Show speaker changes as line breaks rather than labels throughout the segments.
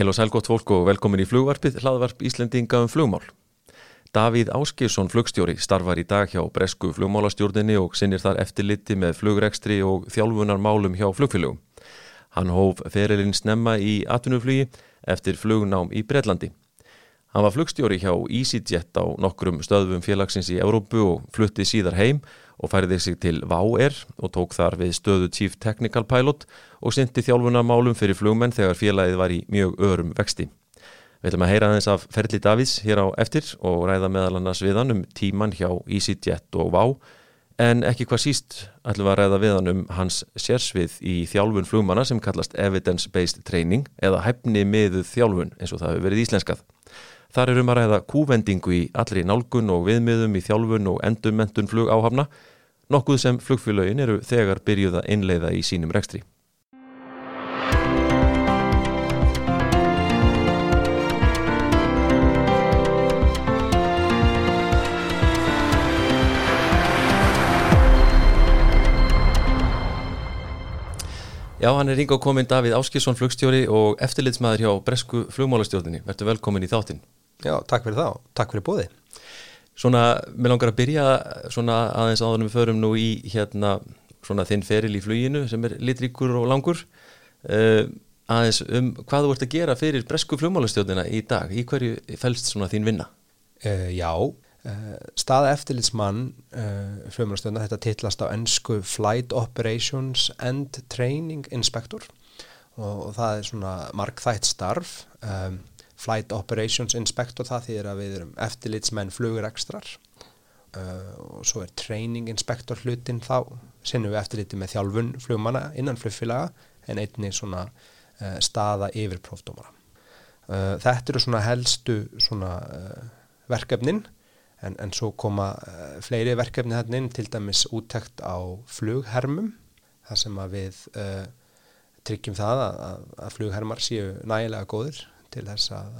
Heil og sæl gott fólk og velkomin í flugvarpið, hlaðvarp Íslendinga um flugmál. Davíð Áskilsson flugstjóri starfar í dag hjá Bresku flugmálastjórninni og sinnir þar eftirliti með flugrekstri og þjálfunarmálum hjá flugfélögum. Hann hóf ferilinn snemma í atvinnuflugi eftir flugnám í Breitlandi. Hann var flugstjóri hjá EasyJet á nokkrum stöðum félagsins í Európu og flutti síðar heim og færiði sig til VAU-R og tók þar við stöðu Chief Technical Pilot og syndi þjálfunarmálum fyrir flugmenn þegar félagið var í mjög örum vexti. Við ætlum að heyra aðeins af Ferli Davís hér á eftir og ræða meðal annars við hann um tíman hjá EasyJet og VAU en ekki hvað síst ætlum við að ræða við hann um hans sérsvið í þjálfun flugmanna sem kallast Evidence Based Training eða hefni miðuð þjálfun eins og það hefur verið íslenskað. Þar er um að ræða kúvendingu í allri nálgun og viðmiðum í þjálfun og endurmentun flugáhafna, nokkuð sem flugfélögin eru þegar byrjuð að innleiða í sínum rekstri. Já, hann er ringa á komin Davíð Áskilsson flugstjóri og eftirlitsmaður hjá Bresku flugmálastjórnini. Verður velkomin í þáttinn.
Já, takk fyrir það. Takk fyrir bóði.
Svona, mér langar að byrja svona aðeins áður við förum nú í hérna svona þinn feril í fluginu sem er litríkur og langur. Uh, aðeins um hvað þú ert að gera fyrir Bresku flugmálastjórnina í dag. Í hverju fælst svona þín vinna?
Uh, já, uh, staða eftirlitsmann flugmálastjórnina, þetta titlast á ennsku Flight Operations and Training Inspector og, og það er svona markþætt starf. Um, Flight Operations Inspector það þýðir að við erum eftirlitsmenn flugur ekstrar uh, og svo er Training Inspector hlutin þá sinnum við eftirliti með þjálfun flugmanna innan flugfélaga en einni svona uh, staða yfir prófdómara. Uh, þetta eru svona helstu svona verkefnin en, en svo koma fleiri verkefni þarna inn til dæmis úttekt á flughermum þar sem að við tryggjum það að, að flughermar séu nægilega góðir til þess að,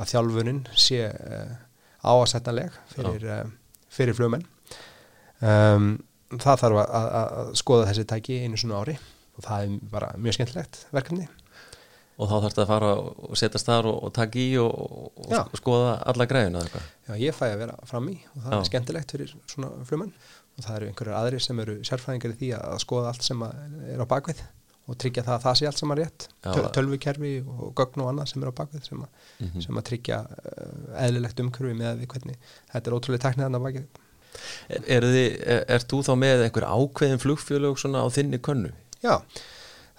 að þjálfunin sé uh, áasettanleg fyrir, uh, fyrir flugmenn. Um, það þarf að, að skoða þessi tæki einu svona ári og það er bara mjög skemmtilegt verkefni.
Og þá þarf þetta að fara og setjast þar og, og taka í og, og, og skoða alla græðina eða eitthvað?
Já, ég fæ að vera fram í og það Já. er skemmtilegt fyrir svona flugmenn. Og það eru einhverjar aðri sem eru sérfræðingar í því að skoða allt sem er á bakvið og tryggja það að það sé allt saman rétt. Töl, tölvukerfi og gögn og annað sem er á bakvið sem, mm -hmm. sem að tryggja uh, eðlilegt umkörfi með því hvernig þetta er ótrúlega teknið þannig að bakið
Er, er, er, er þú þá með einhver ákveðin flugfjölug svona á þinni könnu?
Já,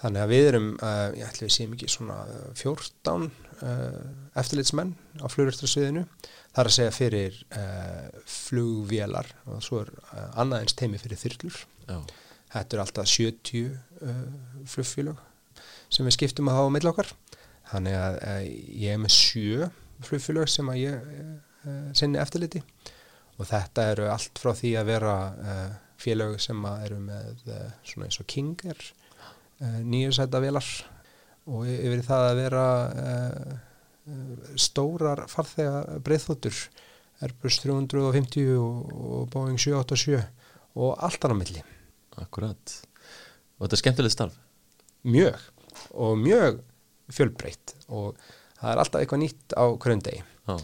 þannig að við erum uh, ég ætla við séum ekki svona 14 uh, eftirlitsmenn á flugræstarsviðinu það er að segja fyrir uh, flugvélar og svo er uh, annað eins teimi fyrir þyrlur. Já Þetta er alltaf 70 uh, flugfélög sem við skiptum að hafa á millokkar. Þannig að uh, ég er með sjö flugfélög sem að ég uh, sinni eftirliti og þetta eru allt frá því að vera uh, félög sem að eru með svona eins og Kinger, uh, nýjursæta velar og yfir það að vera stórar farþega breyðþóttur, Airbus 350 og, og Boeing 787 og allt annað milli.
Akkurat. Og þetta er skemmtilegt starf?
Mjög. Og mjög fjölbreytt og það er alltaf eitthvað nýtt á kröndegi. Ah.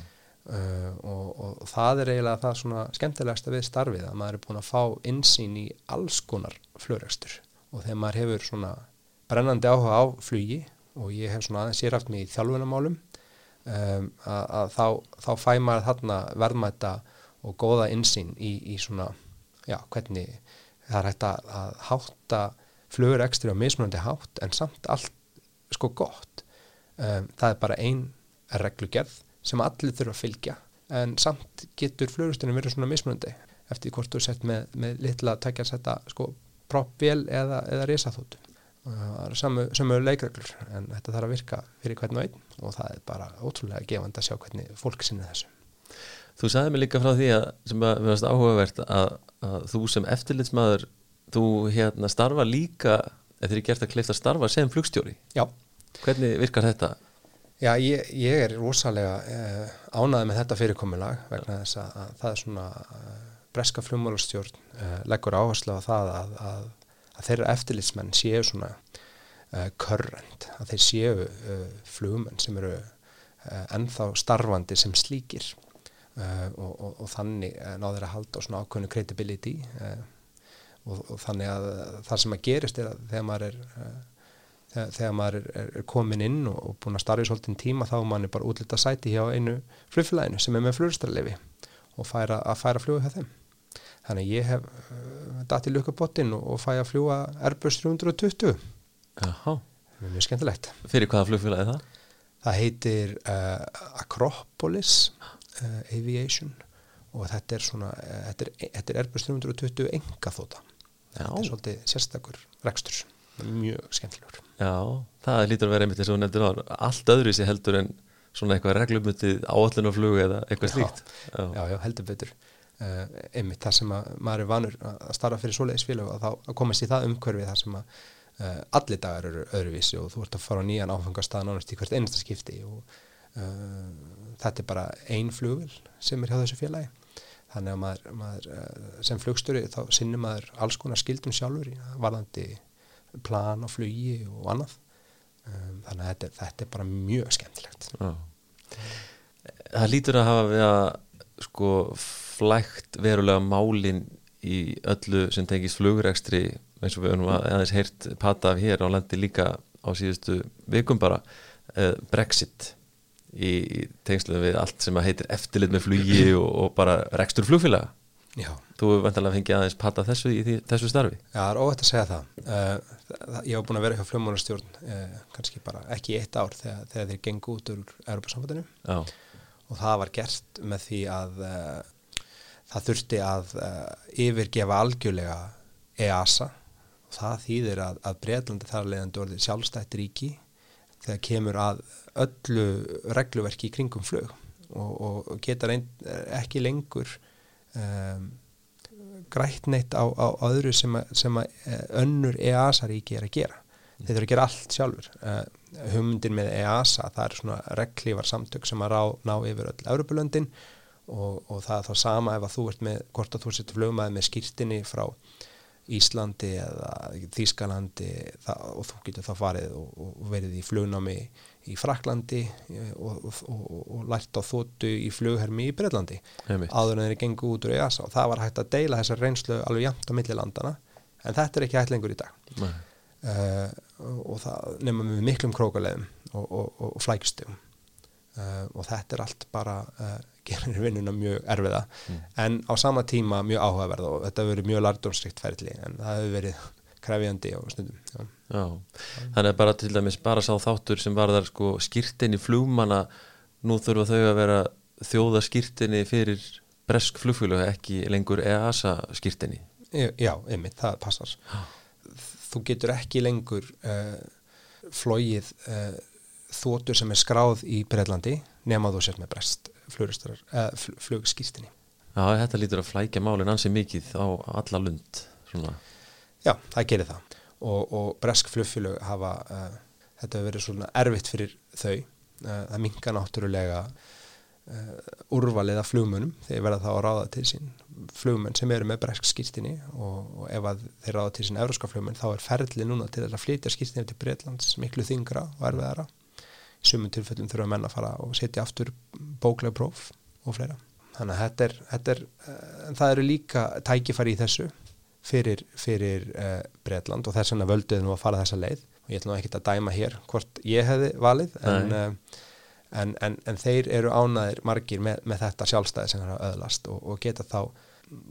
Uh, og, og það er eiginlega það svona skemmtilegasta við starfið að maður er búin að fá insýn í alls konar flörekstur og þegar maður hefur svona brennandi áhuga á flugi og ég hef svona aðeins sér aft mig í þjálfunamálum um, að, að þá, þá fæ maður þarna verðmæta og góða insýn í, í svona, já, hvernig það er hægt að, að hátta flugur ekstri á mismunandi hátt en samt allt sko gott. Um, það er bara ein reglugerð sem allir þurfa að fylgja en samt getur flugustunum verið svona mismunandi eftir hvort þú sett með, með litla takja að setja sko proppvél eða, eða risaþóttu það eru samu, samu leikreglur en þetta þarf að virka fyrir hvern og einn og það er bara ótrúlega gefand að sjá hvernig fólk sinni þessu
Þú sagði mig líka frá því að sem að við varst áhugavert að, að þú sem eftirlitsmaður þú hérna starfa líka eða þið er gert að kleifta að starfa sem flugstjóri.
Já.
Hvernig virkar þetta?
Já, ég, ég er rosalega eh, ánaði með þetta fyrirkomulag vegna þess að, að það er svona eh, breska flugmálastjórn eh, leggur áherslu á það að, að þeirra eftirlitsmenn séu svona uh, current, að þeir séu uh, flugumenn sem eru uh, ennþá starfandi sem slíkir uh, og, og, og þannig uh, ná þeir að halda á svona ákveðnu credibility uh, og, og þannig að það sem að gerist er að þegar maður er uh, þegar, þegar maður er, er, er komin inn og, búin að starfa í svolítinn tíma þá er manni bara útlita sæti hjá einu flugfélaginu sem er með flugstarlefi og færa, að færa flugu hjá þeim. Þannig að ég hef datt í lukkabottin og, fæ að fljúa Airbus 320
Jaha,
það er mjög skemmtilegt.
Fyrir hvaða flugfélag er það?
það heitir uh, Acropolis uh, Aviation og þetta er svona þetta er, þetta er Airbus 320 enga þóta þetta er svolítið sérstakur rekstur mjög skemmtilegur.
Já, það lítur að vera einmitt eins og þú nefndir á allt öðru sér heldur en svona eitthvað reglumutið áallin og flugu eða eitthvað slíkt. Já,
já, já, heldur betur. Uh, einmitt það sem að maður er vanur að starfa fyrir svoleiðis félag og þá komast í það umhverfi þar sem að uh, allir dagar eru öðruvísi og þú ert að fara á nýjan áfangastað nánast í hvert einasta skipti og þetta er bara ein flugvel sem er hjá þessu félagi. Þannig að maður, maður uh, sem flugstjóri þá sinnir maður alls konar skildum sjálfur í varðandi plan og flugi og annað. Þannig að þetta, þetta er bara mjög skemmtilegt.
Já. Það lítur að hafa við að sko flækt verulega málin í öllu sem tengist flugrekstri eins og við höfum aðeins heyrt pata af hér á landi líka á síðustu vikum bara eh, Brexit í, tengslu við allt sem að heitir eftirlit með flugi og, og bara rekstur flugfélaga.
Já,
Þú hefur vantilega fengið aðeins pata þessu í því, þessu starfi?
Já, það er óvægt að segja það. Uh, ég hef búin að vera hjá fljómánastjórn uh, kannski bara ekki í eitt ár þegar, þegar þeir gengu út úr Europasambandinu
Já,
og það var gert með því að uh, það þurfti að yfirgefa algjörlega EASA og það þýðir að, að Breitlandi þar leiðandi orðið sjálfstætt ríki þegar kemur að öllu regluverki í kringum flug og, og geta ekki lengur um, grætt neitt á, á öðru sem, að, sem að eh, önnur EASA-ríki er að gera. Þeir eru að gera allt sjálfur. Uh, hugmyndin með EASA, það er svona reglívar samtök sem að rá, ná yfir öll Europalöndin og, og það er þá sama ef að þú ert með, hvort að þú setur flugmaði með skýrtinni frá Íslandi eða Þýskalandi það, og þú getur þá farið og, og verið í flugnámi í Fraklandi eh, og, og, og, og lært á þóttu í flughermi í Breitlandi áður en þeir gengu út úr EASA og það var hægt að deila þessar reynslu alveg jæmt á millilandana en þetta er ekki hægt lengur í dag. Uh, og það nefnum við miklum krókaleðum og, og, og, og flækjustegum uh, og þetta er allt bara uh, gerir vinnuna mjög erfiða. En á sama tíma mjög áhugaverð og þetta hefur verið mjög lardómsrikt ferli en það hefur verið krefjandi og stundum já.
Já, þannig að bara til dæmis bara sá þáttur sem var þar sko skýrtinni flugmanna nú þurfa þau að vera þjóða skýrtinni fyrir bresk flugfélög ekki lengur EASA skýrtinni
Já, já, einmitt, það passar. Þú getur ekki lengur uh, flóið uh, þóttur sem er skráð í Breitlandi nema þú sért með brest flugskýrstinni
Já, þetta lítur að flækja málin ansi mikið á alla lund svona.
Já, það gerir það. Og, og bresk flugfélög hafa uh, þetta hefur verið svona erfitt fyrir þau uh, það minka náttúrulega uh, úrvalið af flugmunum þeir verða þá að ráða til sín flugmenn sem eru með bresk skýrstinni og, og ef þeir ráða til sín evróska flugmenn þá er ferli núna til að flytja skýrstinni til Breitlands miklu þingra og erfiðara sumum tilfellum þurfa menn að fara og setja aftur bóklega próf og fleira. Þannig að þetta er, þetta er uh, það eru líka tækifæri í þessu fyrir, fyrir uh, Breitland og þess vegna völduðu nú að fara þessa leið. Og ég ætla nú ekki að dæma hér hvort ég hefði valið en, uh, en, en, en þeir eru ánaðir margir með, með þetta sjálfstæði sem er að öðlast og, og geta þá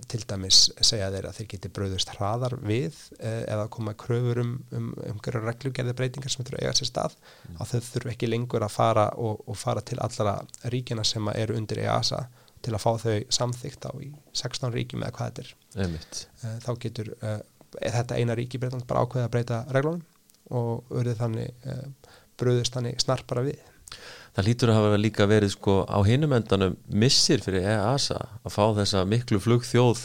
til dæmis segja þeir að þeir geti bröðust hraðar við uh, eða koma kröfur um, um, um reglugerði breytingar sem þurfa að eiga sér stað að þau þurfa ekki lengur að fara og, og fara til allara ríkina sem eru undir EASA til að fá þau samþygt á í 16 ríkjum eða hvað þetta er. Uh, þá getur uh, þetta eina ríki breytand bara ákveða að breyta reglunum og verið þannig uh, bröðust þannig snarpara við
Það lítur að hafa líka verið sko á hinum endanum missir fyrir EASA að fá þessa miklu flugþjóð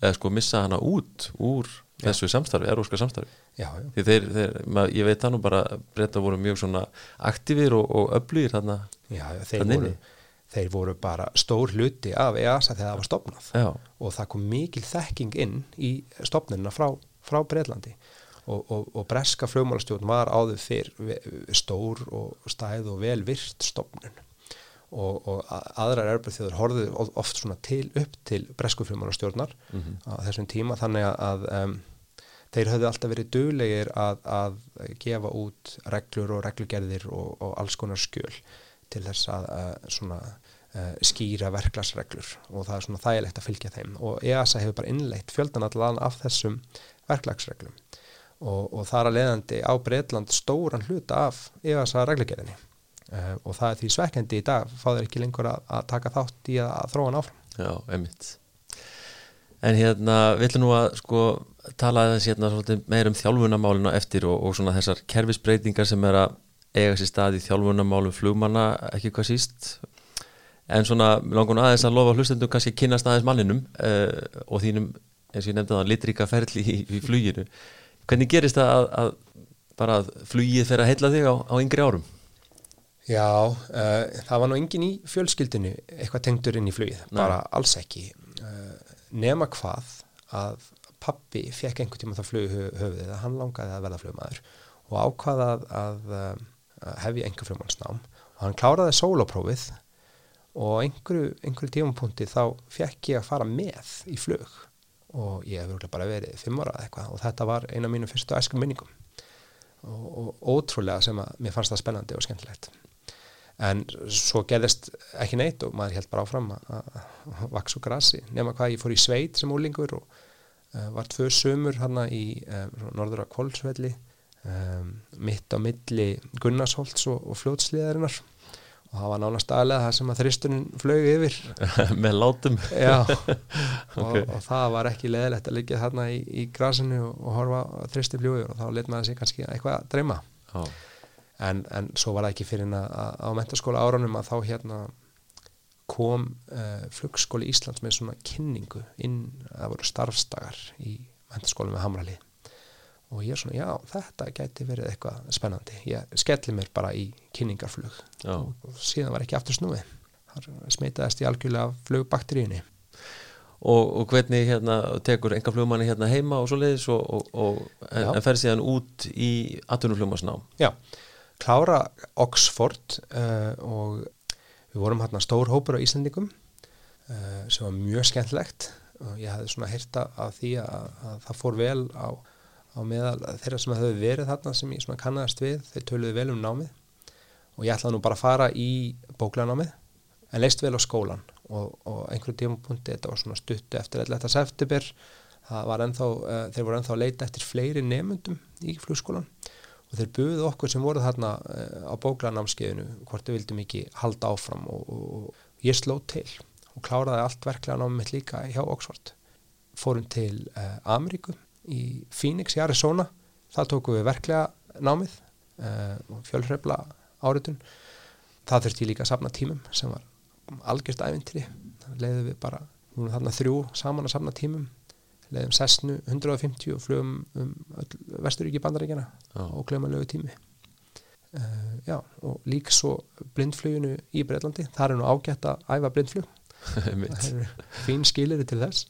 eða sko missa hana út úr þessu samstarfi, eróska samstarfi.
Já, já,
því þeir, þeir mað, ég veit það nú bara breyta voru mjög svona aktífir og, og öflugir þarna
já, já þeir, voru, þeir voru bara stór hluti af EASA þegar það var stopnað
Já,
og það kom mikil þekking inn í stopnunina frá, frá Breitlandi og, og, og breska flugmálastjórn var áður fyrr stór og stæð og vel virt stofnun. Og, og aðrar erbreyþjóður horfið oft svona til upp til bresku flugmálastjórnar mm -hmm. á þessum tíma þannig að um, þeir höfðu alltaf verið döglegir að, að gefa út reglur og reglugerðir og, og alls konar skjöl til þess að, að svona uh, skýra verklagsreglur. Og það er svona þægilegt að fylgja þeim. Og EASA hefur bara innleitt fjöldan allan af þessum verklagsreglum og, og það er að leiðandi á Breitland stóran hluta af EASA reglugerðinni uh, og það er því svekkandi í dag fá þeir ekki lengur að, að taka þátt í að, að þróa hann áfram.
Já, einmitt. En hérna, við ætlum nú að sko tala aðeins hérna meir um þjálfunamálinu eftir og, og svona þessar kerfisbreytingar sem er að eiga sér stað í þjálfunamálum flugmanna, ekki hvað síst en svona langun aðeins að lofa hlustendum kannski kynast aðeins manninum uh, og þínum, eins og ég nefndi það, litrika ferli í, í fluginu hvernig gerist það að, að bara að flugið fer að heilla þig á, á yngri árum?
Já, uh, það var nú engin í fjölskyldinu eitthvað tengdur inn í flugið, Nei. bara alls ekki uh, nema hvað að pappi fekk einhvern tíma það flug höfuðið að hann langaði að verða flugmaður og ákvaða að, að, að hefja einhver flugmannsnám og hann kláraði sóloprófið og einhverju, einhverju tímapunkti þá fekk ég að fara með í flug og ég hef bara verið fimm ára eitthvað. Og þetta var eina af mínu fyrstu æskum minningum. Og, og ótrúlega sem að mér fannst það spennandi og skemmtilegt. En svo gerðist ekki neitt og maður held bara áfram að vaks og grassi nema hvað ég fór í sveit sem úlingur og uh, var tvö sömur hann í um, norður af Kolsvelli um, mitt á milli Gunnarsholts og, og fljótsliðarinnar og það var nánast aðlega það sem að þristunum flög yfir.
Með látum.
Já, okay. og, og það var ekki leðilegt að liggja þarna í, í grasinu og, og horfa þristi fljóður og þá let maður sig kannski eitthvað að dreyma. Oh. en, en svo var það ekki fyrir að, að á mentaskóla árunum að þá hérna kom uh, flugskóli Íslands með svona kynningu inn, það voru starfstagar í mentaskóla með Hamralið og ég er svona, já, þetta gæti verið eitthvað spennandi. Ég skelli mér bara í kynningarflug já. og síðan var ekki aftur snúið. Það smitaðist í algjörlega flugbakteríunni.
Og, og hvernig hérna, tekur enga flugmanni hérna heima og svo leiðis og, og, en, en fer síðan út í atvinnuflugmannsnám?
Já, klára Oxford uh, og við vorum hérna stór hópur á Íslandingum uh, sem var mjög skemmtlegt og ég hafði svona heyrta af því að, að það fór vel á á meðal þeirra sem hefur verið þarna sem ég kannast við, þeir töluði vel um námið. Og ég ætlaði nú bara að fara í bóklanámið en leist vel á skólan og, og einhverju tímapunkti þetta var svona stuttu eftir 11. september ennþá, uh, þeir voru ennþá að leita eftir fleiri nefnundum í flugskólan og þeir buðið okkur sem voru þarna uh, á bóklanámskeiðinu hvort við vildum ekki halda áfram. Og, og, og ég sló til og kláraði allt verklega námið líka hjá Oxford. Fórum til uh, Ameríku í Phoenix í Arizona. Það tóku við verklega námið uh, og fjölhrefla áritun. Það þurfti ég líka að safna tímum sem var algjörst ævintri leiði við bara, við vorum þarna þrjú saman að safna tímum. Leiðum sessnu 150 og flugum um Vesturíki bandaríkjana oh. og klömanlegu tími. Uh, já, og líka svo blindfluginu í Breitlandi, það er nú ágætt að æfa blindflug. Það er fín skilir til þess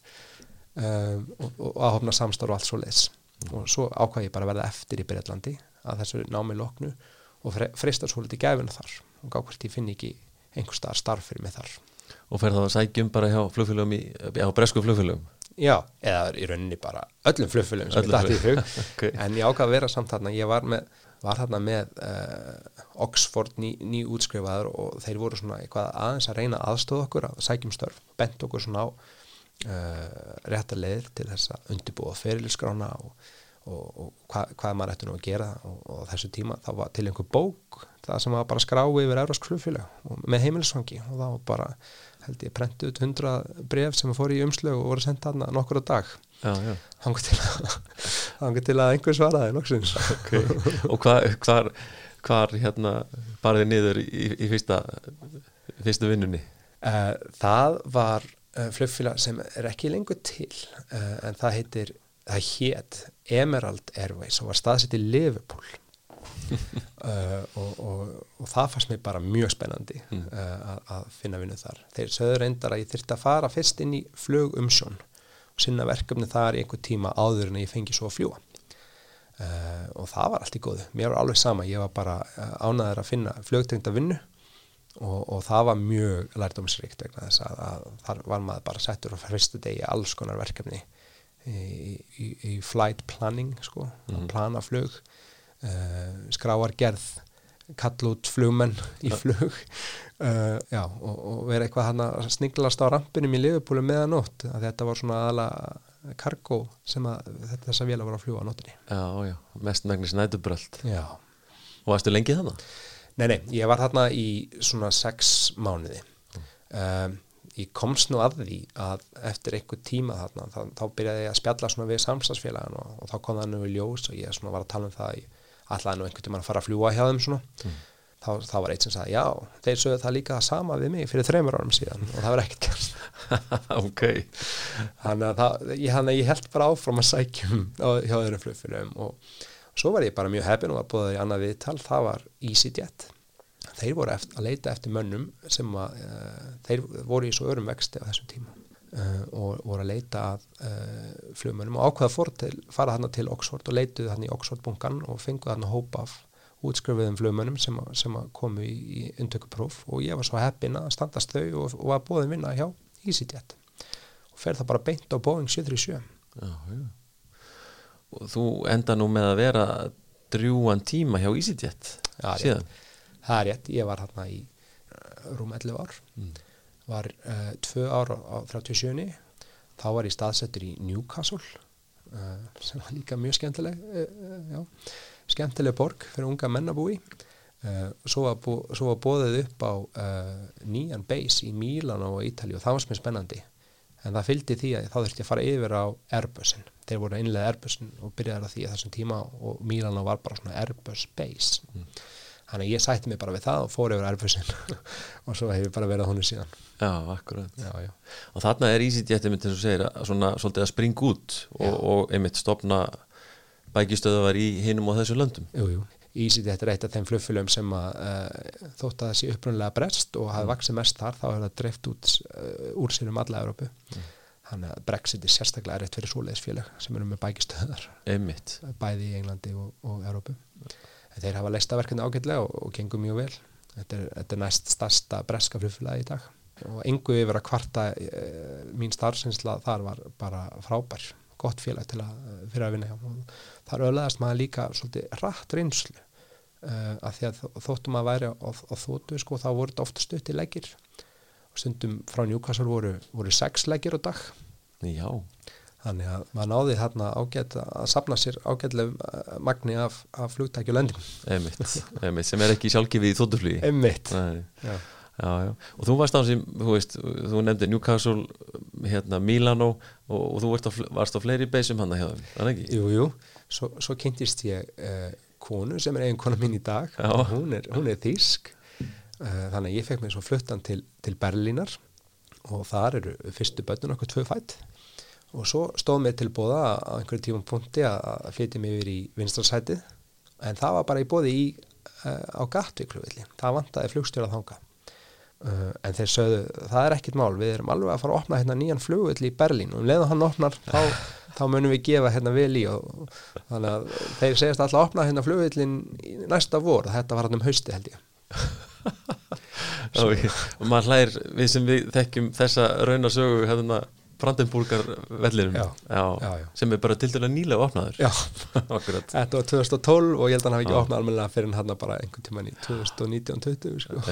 um, og, og að hopna samstarf og allt svo leis og svo ákvæði ég bara að verða eftir í Breitlandi að þessu námi loknu og freista svo litið gæfina þar. Og gá hvert ég finn ekki einhver starf starf fyrir mig þar.
Og fer það að sækjum bara hjá flugfélögum í, á bresku flugfélögum?
Já, eða í rauninni bara öllum flugfélögum sem ég dætti í flug okay. en ég ákvaði að vera samt þarna. Ég var, með, var þarna með uh, Oxford ný, ný útskrifaður og þeir voru svona eitthvað aðeins að reyna aðstóða okkur að sækjum störf bent okkur svona á uh, réttar leðir til þess að undibúa fyrirlskrána og, og, og hva, hvað maður ætti nú að gera og, og þessu tíma. Þá var til einhver bók það sem var bara skrái yfir Európsk flugfélag með heimilisvangi og var bara held ég prentu ut hundra bref sem fór í umslög og voru sendt aðna nokkur á dag. Hangur til, til að einhver svaraði noksins
okay. og hvar, hvar, hvar hérna barðið niður í, í fyrsta fyrstu vinnunni?
Uh, það var uh, flugfélag sem er ekki lengur til uh, en það heitir, það hétt Emerald Airways og var staðsett í Liverpool. Uh, og, og, og það fannst mér bara mjög spennandi mm. að, að finna vinnu þar. Þeir söður reyndar að ég þurfti að fara fyrst inn í flugumsjón og sinna verkefni þar í einhver tíma áður en ég fengi svo að fljúa uh, og það var allt í góðu. Mér var alveg sama, ég var bara ánæður að finna flugtengda vinnu og, og það var mjög lærdomsrikt vegna þess að, að þar var maður bara settur á fyrstu degi alls konar verkefni í, í, í flight planning sko, mm -hmm. plana flug. Uh, skráargerð kall út flugmenn í flug. Uh, já, og, og vera eitthvað hann að sninglast á rampinum í liðupúlu meðanótt að þetta var svona aðala kargo sem að þess að vila var að fljúa á nóttinni
Já, já, mestmægnis nætubröld
Já.
Og varstu lengið þannig?
Nei, nei, ég var þarna í svona sex mánuði. Um, ég komst nú að því að eftir einhver tíma þarna þá, þá byrjaði ég að spjalla svona við samstagsfélagan og, og þá kom það nú í ljós og ég svona var að tala um það alltaf nú einhvern tíma að fara að fljúa hjá þeim svona. Mm. þá, þá var eitt sem sagði já, þeir sögðu það líka sama við mig fyrir þreymur árum síðan og það var ekkert
ok.
Þannig að það, ég, ég held bara áfram að sækjum á, hjá þeirra flugfélagum og, og svo var ég bara mjög heppin og var búið í annað viðtal, það var EasyJet þeir voru eftir, að leita eftir mönnum sem að uh, þeir voru í svo örum vexti á þessum tíma uh, og voru að leita að uh, flugmönnum og ákveða fór til, fara þarna til Oxford og leituð þarna í Oxford-bunkan og fenguð þarna hópa af útskrifiðum flugmönnum sem, a, sem að komu í, í undtökupróf og ég var svo heppin að standast þau og, og var bóðin vinna hjá EasyJet og fer það bara beint á Boeing 737 Já, já
og þú enda nú með að vera drjúan tíma hjá EasyJet
já, síðan. það er rétt, ég var hérna í uh, rúm 11 ár. Mm. var uh, tvö ár á 37 þá var ég staðsettur í Newcastle uh, sem var líka mjög skemmtileg uh, skemmtileg borg fyrir unga menn að búi uh, svo var, bú, svo var bóðið upp á nýjan base í Mílan og Ítali og það var sem er spennandi en það fylgdi því að þá þurfti að fara yfir á Airbusin, þeir voru einlega Airbusin og byrjaði að því að þessum tíma og Mílan var bara svona Airbus base mm Þannig að ég sætti mig bara við það og fór yfir erfusin og svo hef ég bara verið á honu síðan.
Já, akkurat. Já, já. Og þarna er EasyJet einmitt eins og segir að svona svolítið að springa út og, og einmitt stopna bækistöðuvar í hinum og þessu löndum.
Jú, jú. EasyJet er eitt af þeim flugfylgum sem að uh, þótt að það sé upprunlega brest og hafi mm. vaksið mest þar, þá er það dreift út uh, úr sér um alla Európu. Mm. Þannig að Brexit er sérstaklega erriðt fyrir svoleiðisfélag sem eru með bækistöðar.
Einmitt.
Bæði í Englandi og, og Európu þeir hafa leista verkefni ágætlega og, og gengum mjög vel þetta er, þetta er næst stærsta breska flugfélagi í dag og engu yfir að kvarta e, mín starfsinsla þar var bara frábær gott félag til að fyrir að vinna hjá og þar öðlaðast maður líka svolítið rætt reynslu uh, að því að þóttum að væri á, á þóttu sko þá voru þetta ofta stutt í leggir og stundum frá Newcastle voru, voru sex leggir á dag.
Já.
Þannig að maður náði þarna ágætt að sapna sér ágætlega eh, magni af, af flugtækju löndum
einmitt, einmitt, sem er ekki sjálfgefið í þóttuflugi
einmitt.
Já. Já, já. og þú varst á sem, þú veist þú nefndi Newcastle, hérna Milano og, og þú varst á, varst á fleiri beisum hann að hjá þeim, ekki?
Jú, jú, svo, svo kynntist ég uh, konu sem er einn kona mín í dag. Hún er, hún er þísk uh, þannig að ég fekk mér svo fluttan til, til Berlínar og þar eru fyrstu börnun okkur tvö fætt og svo stóð mér til bóða á einhverju tífum punkti að flytja mig yfir í vinstrarsætið en það var bara í bóði í, uh, á Gatvíkluvilli, það vantæði flugstjórað þanga uh, en þeir sögðu það er ekkit mál, við erum alveg að fara að opna hérna nýjan flugvill í Berlín. Og um leða hann opnar þá, þá munum við gefa hérna vel í og þannig að þeir segjast alltaf að opna hérna flugvillin næsta vor. Og þetta var hann um hausti held ég.
Og maður hlæðir við sem við þekkjum þessa raunasögu hérna Brandenburgar vellinum. Já, já, já, sem er bara til dæla nýlega opnaður.
Þetta var 2012 og ég held að hann hafi ekki opnað almenna fyrir hann bara einhvern tíman í 2019-20 sko.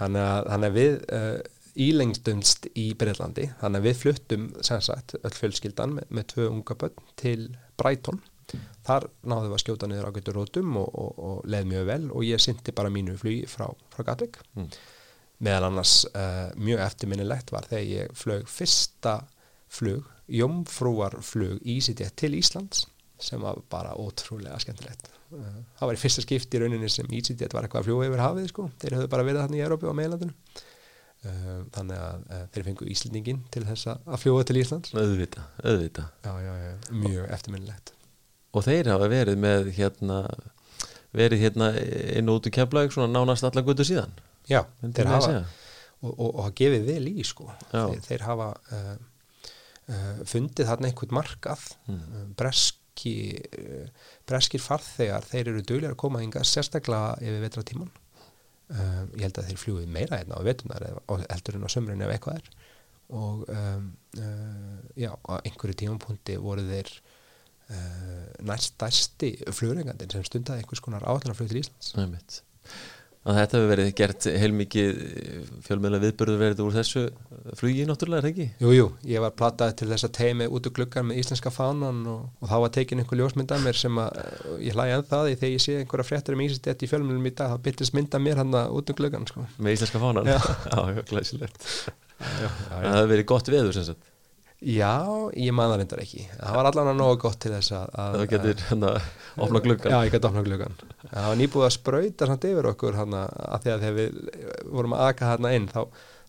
Þannig, þannig að við uh, ílengstumst í Breitlandi þannig að við fluttum sagt, öll fjölskyldan með, með tvö unga börn til Brighton. Þar náðum við að skjóta niður ágættur rótum og, og, og leð mjög vel og ég syndi bara mínu flugi frá, frá Gatvík mm. Meðal annars uh, mjög eftirminnilegt var þegar ég flög fyrsta flug, jómfrúarflug EasyJet til Íslands sem var bara ótrúlega skemmtilegt það var í fyrsta skipt í rauninni sem EasyJet var eitthvað að fljúa yfir hafið sko. þeir höfðu bara verið þarna í Európi og meilandinu uh, þannig að þeir fengu Íslendingin til þess að fljúa til Íslands.
Auðvita, auðvita
já, já, já, mjög eftirminnilegt.
Og þeir hafa verið með hérna verið hérna inn og út í keflaug svona nánast allar gutu síðan.
Já, þeir hafa og, hafa gefið vel í sko. Þeir, þeir hafa uh, uh, fundið þarna einhvern markað mm. bresk breski uh, breskir farþegar, þeir eru duglega að koma hinga sérstaklega yfir vetratíman um, ég held að þeir fljúið meira hérna á vetunar heldur en á sömurinn ef eitthvað er. Og um, uh, já, á einhverju tímanpunti voru þeir uh, næst stærsti flugurengandin sem stundaði einhvers konar áallanarflug til Íslands.
Nei mitt að þetta hefur verið gert heilmikið fjölmjöla viðbörður verið úr þessu flugi náttúrulega, er það ekki?
Jújú, jú, ég var plattað til þess að teimi út úr gluggan með íslenska fánan og, og þá var tekin einhver ljósmynda mér sem að ég hlæði en það þegar ég sé einhverja fréttur um íslensk í fjölmjölum í dag þá byrtist mynda mér hann út úr gluggan sko.
Með íslenska fánan? Já, já, glæsilegt Það hefur verið gott veður sem sagt
Já, ég man það reyndar ekki. Það var allan að nóga gott til þess að
það getur hérna opna gluggan
Já, ég geti opna gluggan það var nýbúið að spröyta samt yfir okkur hana, að því að þegar við vorum að aka hérna inn þá,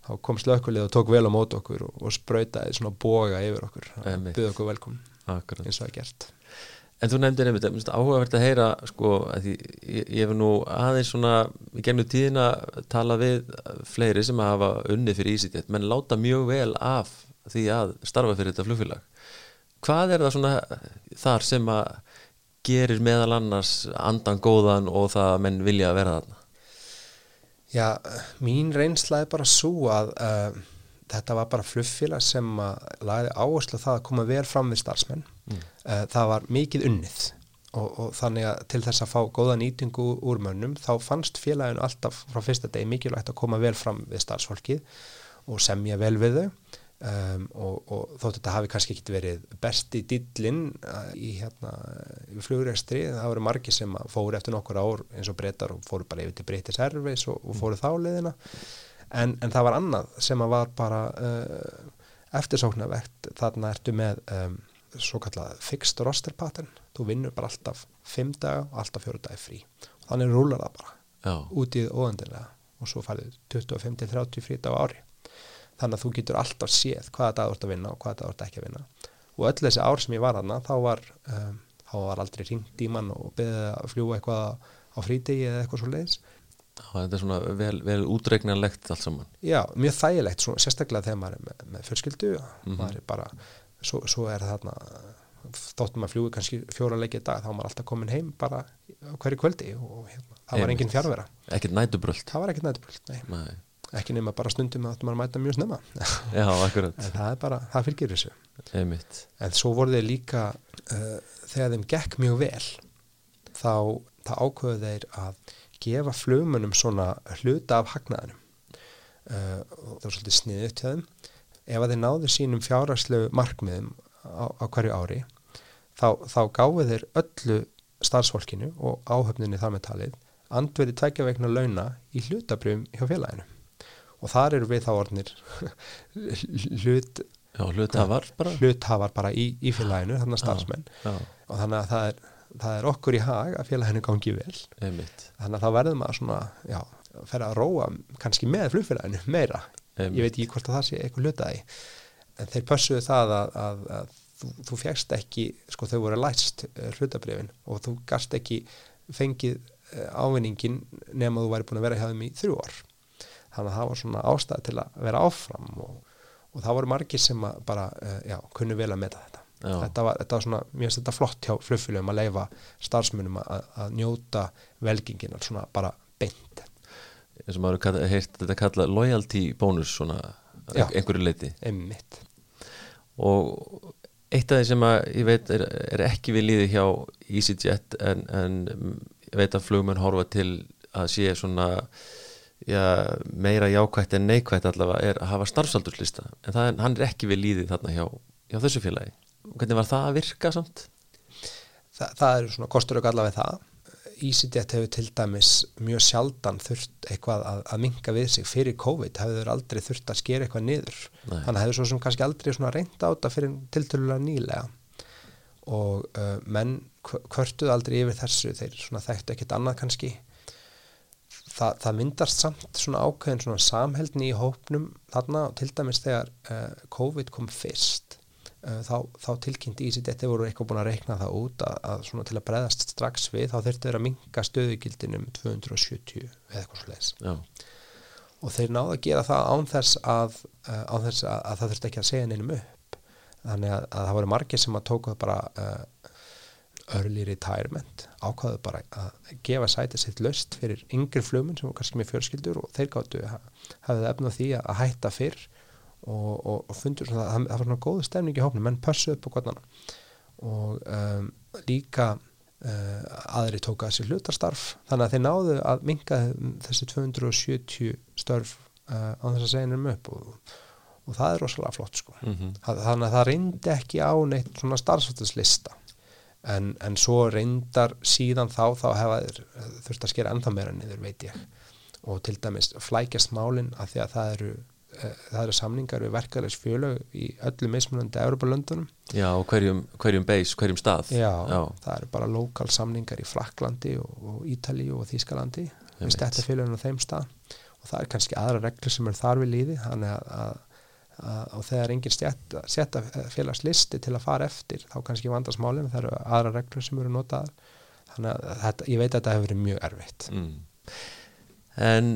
þá kom slökkulið og tók vel á mót okkur og, og spröytaði svona boga yfir okkur. Byggði okkur velkom eins og að gert.
En þú nefndir einmitt, áhugavert að heyra sko, að ég, ég hef nú aðeins svona í gennum tíðina tala við fleiri sem hafa unni fyrir ísítið, menn láta mjög vel af því að starfa fyrir þetta flugfélag. Hvað er það svona þar sem að gerir meðal annars andan góðan og það að menn vilja að vera þarna?
Já, mín reynsla er bara svo að uh, þetta var bara flugfélag sem að lagði áherslu það að koma vel fram við starfsmenn. Mm. uh, það var mikið unnið og, og þannig að til þess að fá góða nýtingu úr mönnum þá fannst félaginu alltaf frá fyrsta degi mikilvægt að koma vel fram við starfsfólkið og semja vel við þau Um, og, og þótt þetta hafi kannski ekki verið besti dillin uh, í hérna í flugurestri, það voru margi sem fóru eftir nokkur ár eins og breytar og fóru bara yfir til breytis erfis og, og fóru þá leðina en, en það var annað sem var bara uh, eftirsóknarvegt þarna ertu með um, svo kallað fixed roster pattern. Þú vinnur bara alltaf 5 daga og alltaf 4 dagi frí. Og þannig rúlar það bara Já. út í óöndilega og svo farið 25-30 frí dag á ári þannig að þú getur alltaf séð hvaða dag þú ert að vinna og hvaða dag þú ert ekki að vinna. Og öll þessi ár sem ég var aðna þá var, um, þá var aldrei ringt í mann og beðið að fljúa eitthvað á frítegi eða eitthvað svo leiðis
Það er svona vel, vel útregnanlegt allt saman.
Já, mjög þægilegt, svo, sérstaklega þegar maður er með, með fjölskyldu mm -hmm. er bara, svo, svo er þarna þóttum að fljúi kannski fjóra leikið dag þá er maður alltaf komin heim bara hverju kvöldi og hérna, það var enginn fjárvera
Ekkert nætubröld
Ekki nema bara stundum að maður mæta mjög snemma.
Já, akkurat.
En það er bara, það fylgir þessu.
Einmitt.
En svo voru þeir líka uh, þegar þeim gekk mjög vel þá, ákveðu þeir að gefa flumunum svona hluta af hagnaðinum. Uh, það var svolítið sniðið til þeim. Ef að þeir náðu sínum fjárhagslegu markmiðum á, á hverju ári þá, þá gáðu þeir öllu starfsfólkinu og áhöfninni þar með talið andverið tækja vegna launa í hlutabrjum hjá félaginu og þar eru við þá orðnir hlut
Já, hluthafar bara,
hluthafar bara í, í félaginu, þannig að starfsmenn. Já, já. og þannig að það er, það er okkur í hag að félaginu gangi vel.
Einmitt.
þannig að þá verður maður svona já, að ferja að róa kannski með flugfélaginu meira, Einmitt. ég veit ekki hvort að það sé eitthvað hlutaði en þeir pössuðu það að, að, að þú, þú fjækst ekki, sko þau voru læst uh, hlutabrefin og þú gast ekki fengið uh, ávinningin nema þú væri búin að vera hjá þeim í þrjú orð þannig að það var svona ástæði til að vera áfram og, og það voru margir sem bara, uh, já, kunnu vel að meta þetta. Þetta var, þetta var svona, mér finnst þetta flott hjá flugfélagum að leifa starfsmunum að, að njóta velginginar svona bara beint.
Eins og maður heirt þetta kalla loyalty bónus svona já, einhverju leiti
einmitt.
Og eitt af því sem að ég veit er, er ekki við líði hjá EasyJet en, en veit að flugmenn horfa til að sé svona já, meira jákvægt en neikvægt allavega er að hafa starfsaldurslista. En er, hann er ekki við líðið þarna hjá, hjá þessu félagi. Hvernig var það að virka samt?
Þa, það er svona kostur og allavega það. EasyJet hefur til dæmis mjög sjaldan þurft eitthvað að, að minga við sig. Fyrir COVID hefur aldrei þurft að skera eitthvað niður. Nei. þannig hefur svo sem kannski aldrei reynda á þetta fyrir tiltölulega nýlega. Og uh, menn kvörtuð aldrei yfir þessu. Þeir þekktu ekkit annað kannski það, það myndast samt svona ákveðin svona samheldni í hópnum þarna til dæmis þegar uh, COVID kom fyrst uh, þá, þá tilkynnt í þessi þetta voru eitthvað búin að reikna það út að, að svona til að breðast strax við þá þurftu þeir að minga stöðugildinum 270 eða eitthvað svo leiðis og þeir náðu að gera það án þess að, uh, án þess að, að það þurftu ekki að segja neinum upp. Þannig að, að það voru margir sem að tóku það bara early retirement ákvaðu bara að gefa sætið sitt löst fyrir yngri flumun sem var kannski með fjölskyldur og þeir gáttu hafið efnað því að hætta fyrr og, og, og fundur svona það, það var svona góð stemning í hófnum, menn pössu upp á kvotnana og um, líka uh, aðri tóka þessi hlutastarf þannig að þeir náðu að minga þessi 270 störf uh, á þess að segja um upp og, og það er rosalega flott sko.
Mm -hmm.
þannig að það reyndi ekki á neitt svona starfsvöldislista en, en svo reyndar síðan þá þá hefa þurft að skera ennþá meira niður veit ég. Og til dæmis flækjast málinn að því að það eru uh, það eru samningar við verkefælis fjölög í öllu mismunandi Európa-löndunum
Já, og hverjum, hverjum beis, hverjum stað.
Já, Já. það eru bara lokal samningar í Fraklandi og, og Ítali og Þískalandi við stættafélaginu á þeim stað. Og það er kannski aðra reglur sem er þar við líði þannig að, að og þegar enginn setja félagslisti til að fara eftir þá kannski vandast málinn það eru aðra reglur sem eru notaðar. Þannig að þetta, ég veit að þetta hefur verið mjög erfitt.
Mm. En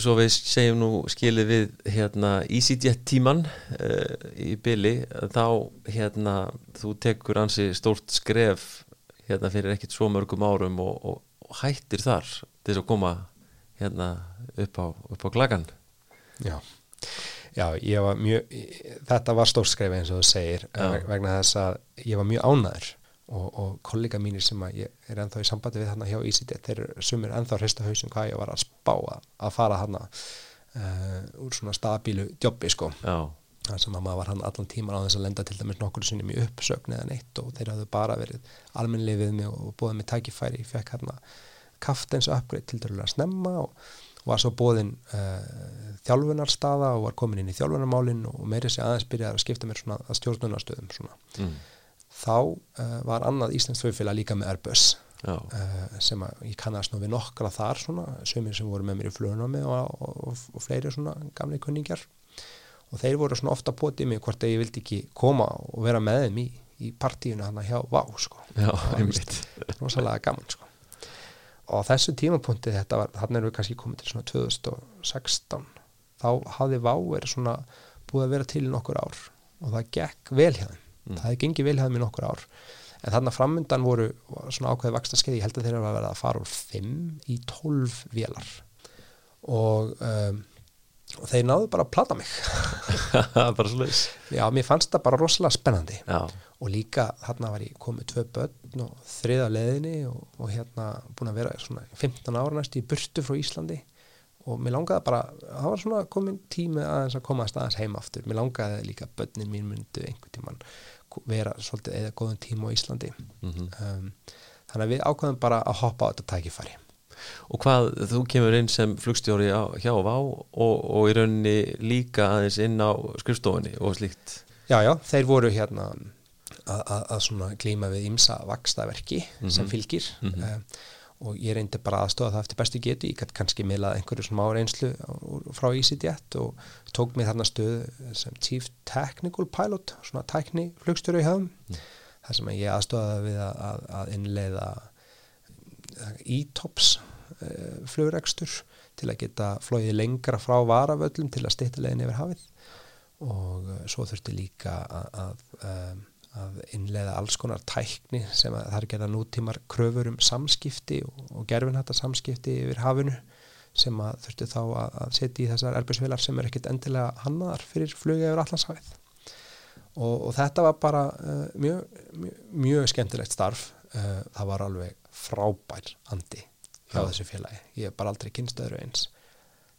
svo við segjum nú skilið við hérna EasyJet tíman uh, í byli þá hérna þú tekur ansi stórt skref hérna fyrir ekkit svo mörgum árum og, og, og hættir þar til þess að koma hérna upp á, upp á klagan
Já Já, ég var mjög, þetta var stórskref eins og þú segir Já. vegna þess að ég var mjög ánæður og, og kollega mínir sem að ég er ennþá í sambandi við þarna hjá EasyDet þeir sumir ennþá hrista hausum hvað ég var að spá að, að fara þarna uh, úr svona stabílu jobbi sko þar sem að maður var hann allan tíman á þess að lenda til dæmis nokkur sinnum í uppsögn eða neitt og þeir hafðu bara verið almenlið við mig og búið mig tækifæri, ég fekk hérna kaftens uppgreit til dærulega snemma og var svo bóðin uh, eh, þjálfunarstaða og var komin inn í þjálfunarmálin og meiri sig aðeins byrjaði að skipta mér svona að stjórnunarstöðum svona. Mm. Þá uh, var annað Íslands þauðfélag líka með Airbus uh, sem að ég kannast nú við nokkra þar svona, sömur sem voru með mér í flugnámi og, og, og, og fleiri svona gamli kunningjar og þeir voru svona ofta potið mig hvort að ég vildi ekki koma og vera með þeim í, í partíuna hann að hjá Vá sko.
Já, einmitt.
Rósalega gaman sko og þessu tímapunkti þetta var, hann erum við kannski komið til svona 2016 þá hafði Váer svona búið að vera til í nokkur ár og það gekk vel hjá þeim. Mm. það hefði gengið vel hjá þeim í nokkur ár. En þannig að framöndan voru svona ákveði vaksta skeið, ég held að þeir eru að vera að fara úr 5 í 12 vélar. Og um, og þeir náðu bara að plata mig.
Bara sluðis
já, mér fannst það bara rosalega spennandi.
Já.
Og líka þarna var ég komið tvö börn og þriða leðinni og, og hérna búin að vera svona 15 ára næst í burtu frá Íslandi. Og mér langaði bara, það var svona komin tími aðeins að koma að staðans heima aftur. Mér langaði líka börnin mín myndu einhvern tíman vera svolítið eða góðan tíma á Íslandi. Mm -hmm. um, þannig að við ákvæðum bara að hoppa á þetta tækifæri.
Og hvað þú kemur inn sem flugstjóri á, hjá Vá og, og í rauninni líka aðeins inn á skrifstofunni og slíkt?
Já, já, þeir voru hérna að svona glíma við ímsa vakstaverki mm -hmm. sem fylgir mm -hmm. uh, og ég reyndi bara aðstofa það eftir bestu geti, ég gæti kannski meilað einhverju smá reynslu frá EasyJet og tók mig þarna stöð sem Chief Technical Pilot svona tækni flugstjóri í höfum mm. þar sem ég aðstofaði við að, að, að innleiða e-tops uh, flugregstur til að geta flóið lengra frá varavöllum til að stýtta leginn yfir hafið og svo þurfti líka að, að, um, að innlega alls konar tækni sem að það er gerða nútímar kröfur um samskipti og, og gerfinhætta samskipti yfir hafinu sem að þurfti þá að, að setja í þessar erbjörnsvilar sem er ekkit endilega hannaðar fyrir flugið yfir allanshafið og, og þetta var bara uh, mjög, mjög, mjög skemmtilegt starf. Uh, það var alveg frábær andi hjá þessu félagi, ég hef bara aldrei kynstöður eins.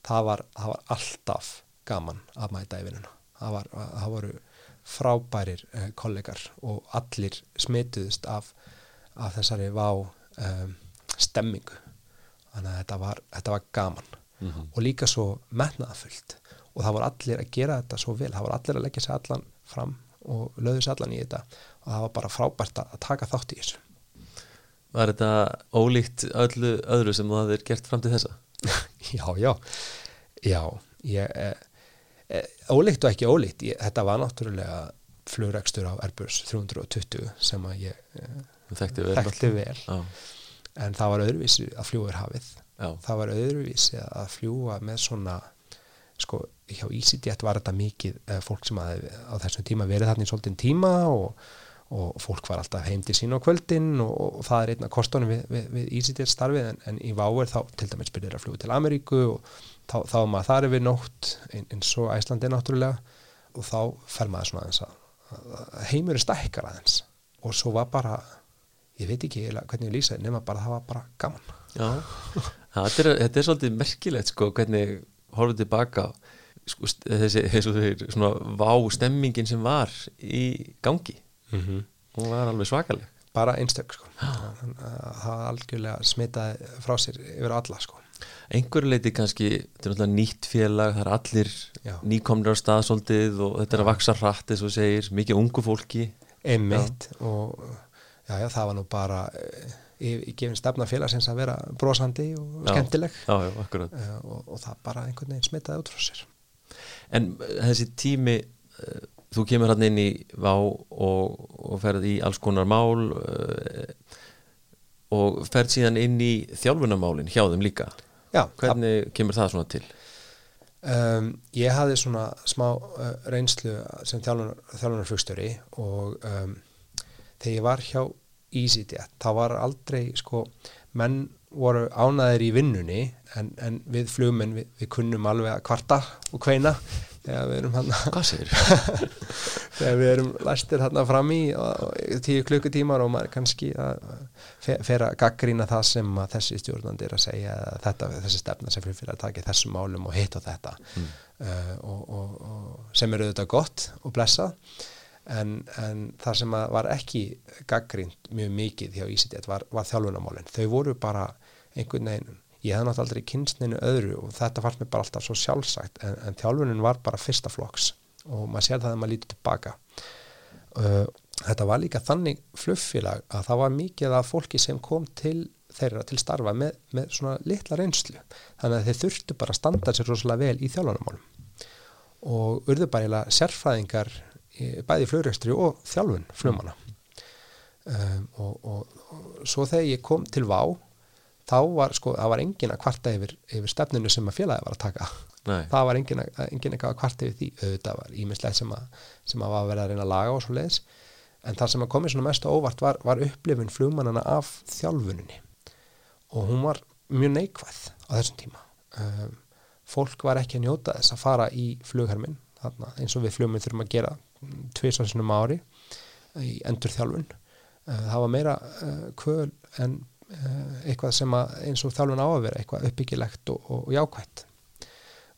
Það var, það var alltaf gaman að mæta í vinnuna. Það, var, það voru frábærir uh, kollegar og allir smituðist af, af þessari vá um, stemmingu. Þannig að þetta var, þetta var gaman. Mm -hmm. og líka svo metnaðafullt og það voru allir að gera þetta svo vel. Það voru allir að leggja sér allan fram og löðu sér allan í þetta. Og það var bara frábært að taka þátt í þessu.
Var þetta ólíkt öllu öðru sem þú hafðir gert fram til þessa?
já, já, já, ég, e, e, ólíkt og ekki ólíkt, ég, þetta var náttúrulega flugregstur á Airbus 320 sem að ég
þekkti vel,
þekkti vel. en það var öðruvísi að fljúa er hafið, já. það var öðruvísi að fljúa með svona, sko, hjá EasyJet var þetta mikið fólk sem að á þessum tíma verið þarna í svolítinn tíma og og fólk var alltaf heim til sín á kvöldin og, og það er einn af kostunum við, við, við EasyJet starfið en, en í váer þá til dæmis byrjar að fluga til Ameríku og þá, þá er maður þar yfir nótt eins og Æslandi náttúrulega og þá fer maður svona aðeins að heimur er stækkar aðeins. Og svo var bara, ég veit ekki hvernig ég lýsa nema bara það var bara gaman.
Já, þetta er, þetta er svolítið merkilegt sko hvernig horfum tilbaka sko, þessi, þessi svona vá stemmingin sem var í gangi mm -hmm. og var alveg svakaleg.
Bara einstök sko. Það algjörlega smitaði frá sér yfir alla sko.
Einhverju leiti kannski, þetta er náttúrulega nýtt félag það er allir nýkomnir á staðsóldið og þetta er að vaksa hratt eins og segir, mikið ungu fólki.
Einmitt já. og já, já, það var nú bara í, í gefin stefna félagsins að vera brosandi og skemmtileg.
Uh,
og, og það bara einhvern veginn smitaði út frá sér.
En þessi tími uh, þú kemur hann inn í vá og, og ferð í alls konar mál uh, og ferð síðan inn í þjálfunamálin hjá þeim líka
Já,
hvernig það, kemur það svona til?
Um, ég hafði svona smá uh, reynslu sem þjálfunarflugstjóri og um, þegar ég var hjá EasyJet þá var aldrei sko menn voru ánaðir í vinnunni en, en við flugmenn við, við kunnum alveg að kvarta og kveina þegar við erum hann þegar við erum læstir hann fram í tíu klukkutímar og maður kannski að fer að gaggrína það sem þessi stjórnandi er að segja þetta, þessi stefna sem fyrir að taka þessum málum og hitta þetta. Mm. uh, og, og, og sem eru auðvitað gott og blessað en, en það sem var ekki gaggrínt mjög mikið hjá Ísitið var, var þjálfunamálinn, þau voru bara einhvern veginn ég hef náttúrulega aldrei kynstninu öðru og þetta fannst mér bara alltaf svo sjálfsagt en, en þjálfunin var bara fyrsta flokks og maður sér það að maður lítur tilbaka. Uh, þetta var líka þannig fluffilag að það var mikið af fólki sem kom til þeirra til starfa með, með svona litla reynslu. Þannig að þeir þurftu bara að standa sér rosalega vel í þjálfunamálum og urðu bara sérfræðingar bæði flugrækstri og þjálfun flumana um, og, og, og svo þegar ég kom til VÁ þá var sko, það var engin að kvarta yfir, yfir stefninu sem að félagi var að taka.
Nei.
það var engin að, engin að kvarta yfir því. Auðvitað var ímislegt sem að sem að var að vera að reyna að laga og svo leiðis en það sem að komið svona mest óvart var, var upplifun flugmannana af þjálfuninni. Og hún var mjög neikvæð á þessum tíma. Um, fólk var ekki að njóta þess að fara í flughermin þarna, eins og við flugminn þurfum að gera tviðsvarsinum ári í endur þjálfun uh, það var meira uh, kvöl en Eh, eitthvað sem að, eins og þjálfun á að vera eitthvað uppbyggilegt og, og, og jákvæmt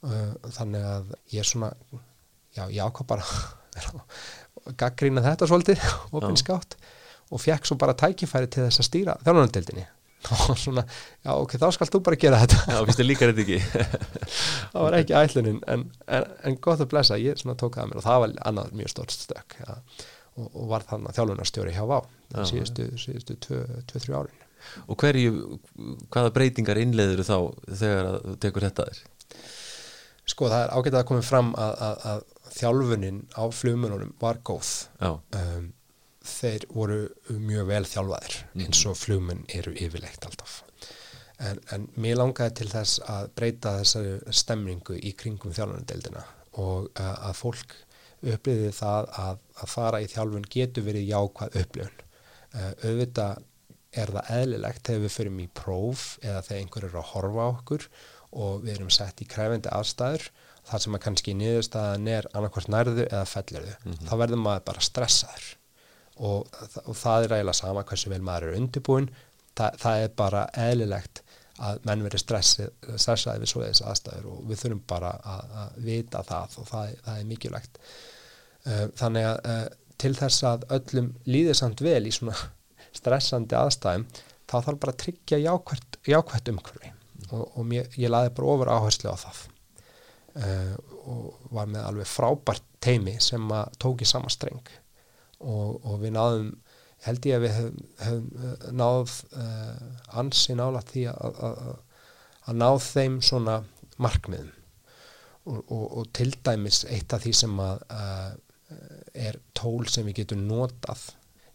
eh, þannig að ég er svona já, ég ákvað bara gaggrína þetta svolítið ofinskátt og fekk svo bara tækifæri til þess að stýra þjálfunardeldinni og svona, já ok, þá skal þú bara gera þetta.
Já, þið líka þetta ekki.
Það var ekki ætlunin en, en, en gott að blessa, ég svona tók það að mér og það var annað mjög stort stök ja, og, og var þannig að þjálfunarstjóri hjá Vá síðustu 2-3 árin
og hverju, hvaða breytingar innleður þá þegar þú tekur þetta þér?
Sko það er ágætað að koma fram að, að, að þjálfunin á flugmönunum var góð um, þeir voru mjög vel þjálfaðir mm. eins og flugmön eru yfirlegt alltaf en, en mér langaði til þess að breyta þessari stemningu í kringum þjálfunardeildina og uh, að fólk uppliði það að, að fara í þjálfun getur verið jákvæð upplifun uh, auðvitað er það eðlilegt þegar við förum í próf eða þegar einhver er að horfa á okkur og við erum sett í kræfendi aðstæður þar sem að kannski nýðurstaðan er annarkvært nærðu eða fellirðu mm -hmm. þá verður maður bara stressaður. Og, og það er eiginlega sama hversu vel maður er undirbúin Þa, það er bara eðlilegt að menn verður stressaði við svoleiðis aðstæður og við þurfum bara að, að vita það og það, það er mikilvægt. Þannig að til þess að öllum líður samt vel í svona stressandi aðstæðum þá þarf bara að tryggja jákvært, jákvært umhverfi. Og, og mér, ég laði bara ofur áherslu á það. Uh, og var með alveg frábært teimi sem að tóki sama streng. Og, og við náðum held ég að við hefum hef eh, náð uh, ansi nála því að, að, að náð þeim svona markmiðum. Og, og til dæmis eitt af því sem að uh, er tól sem við getum notað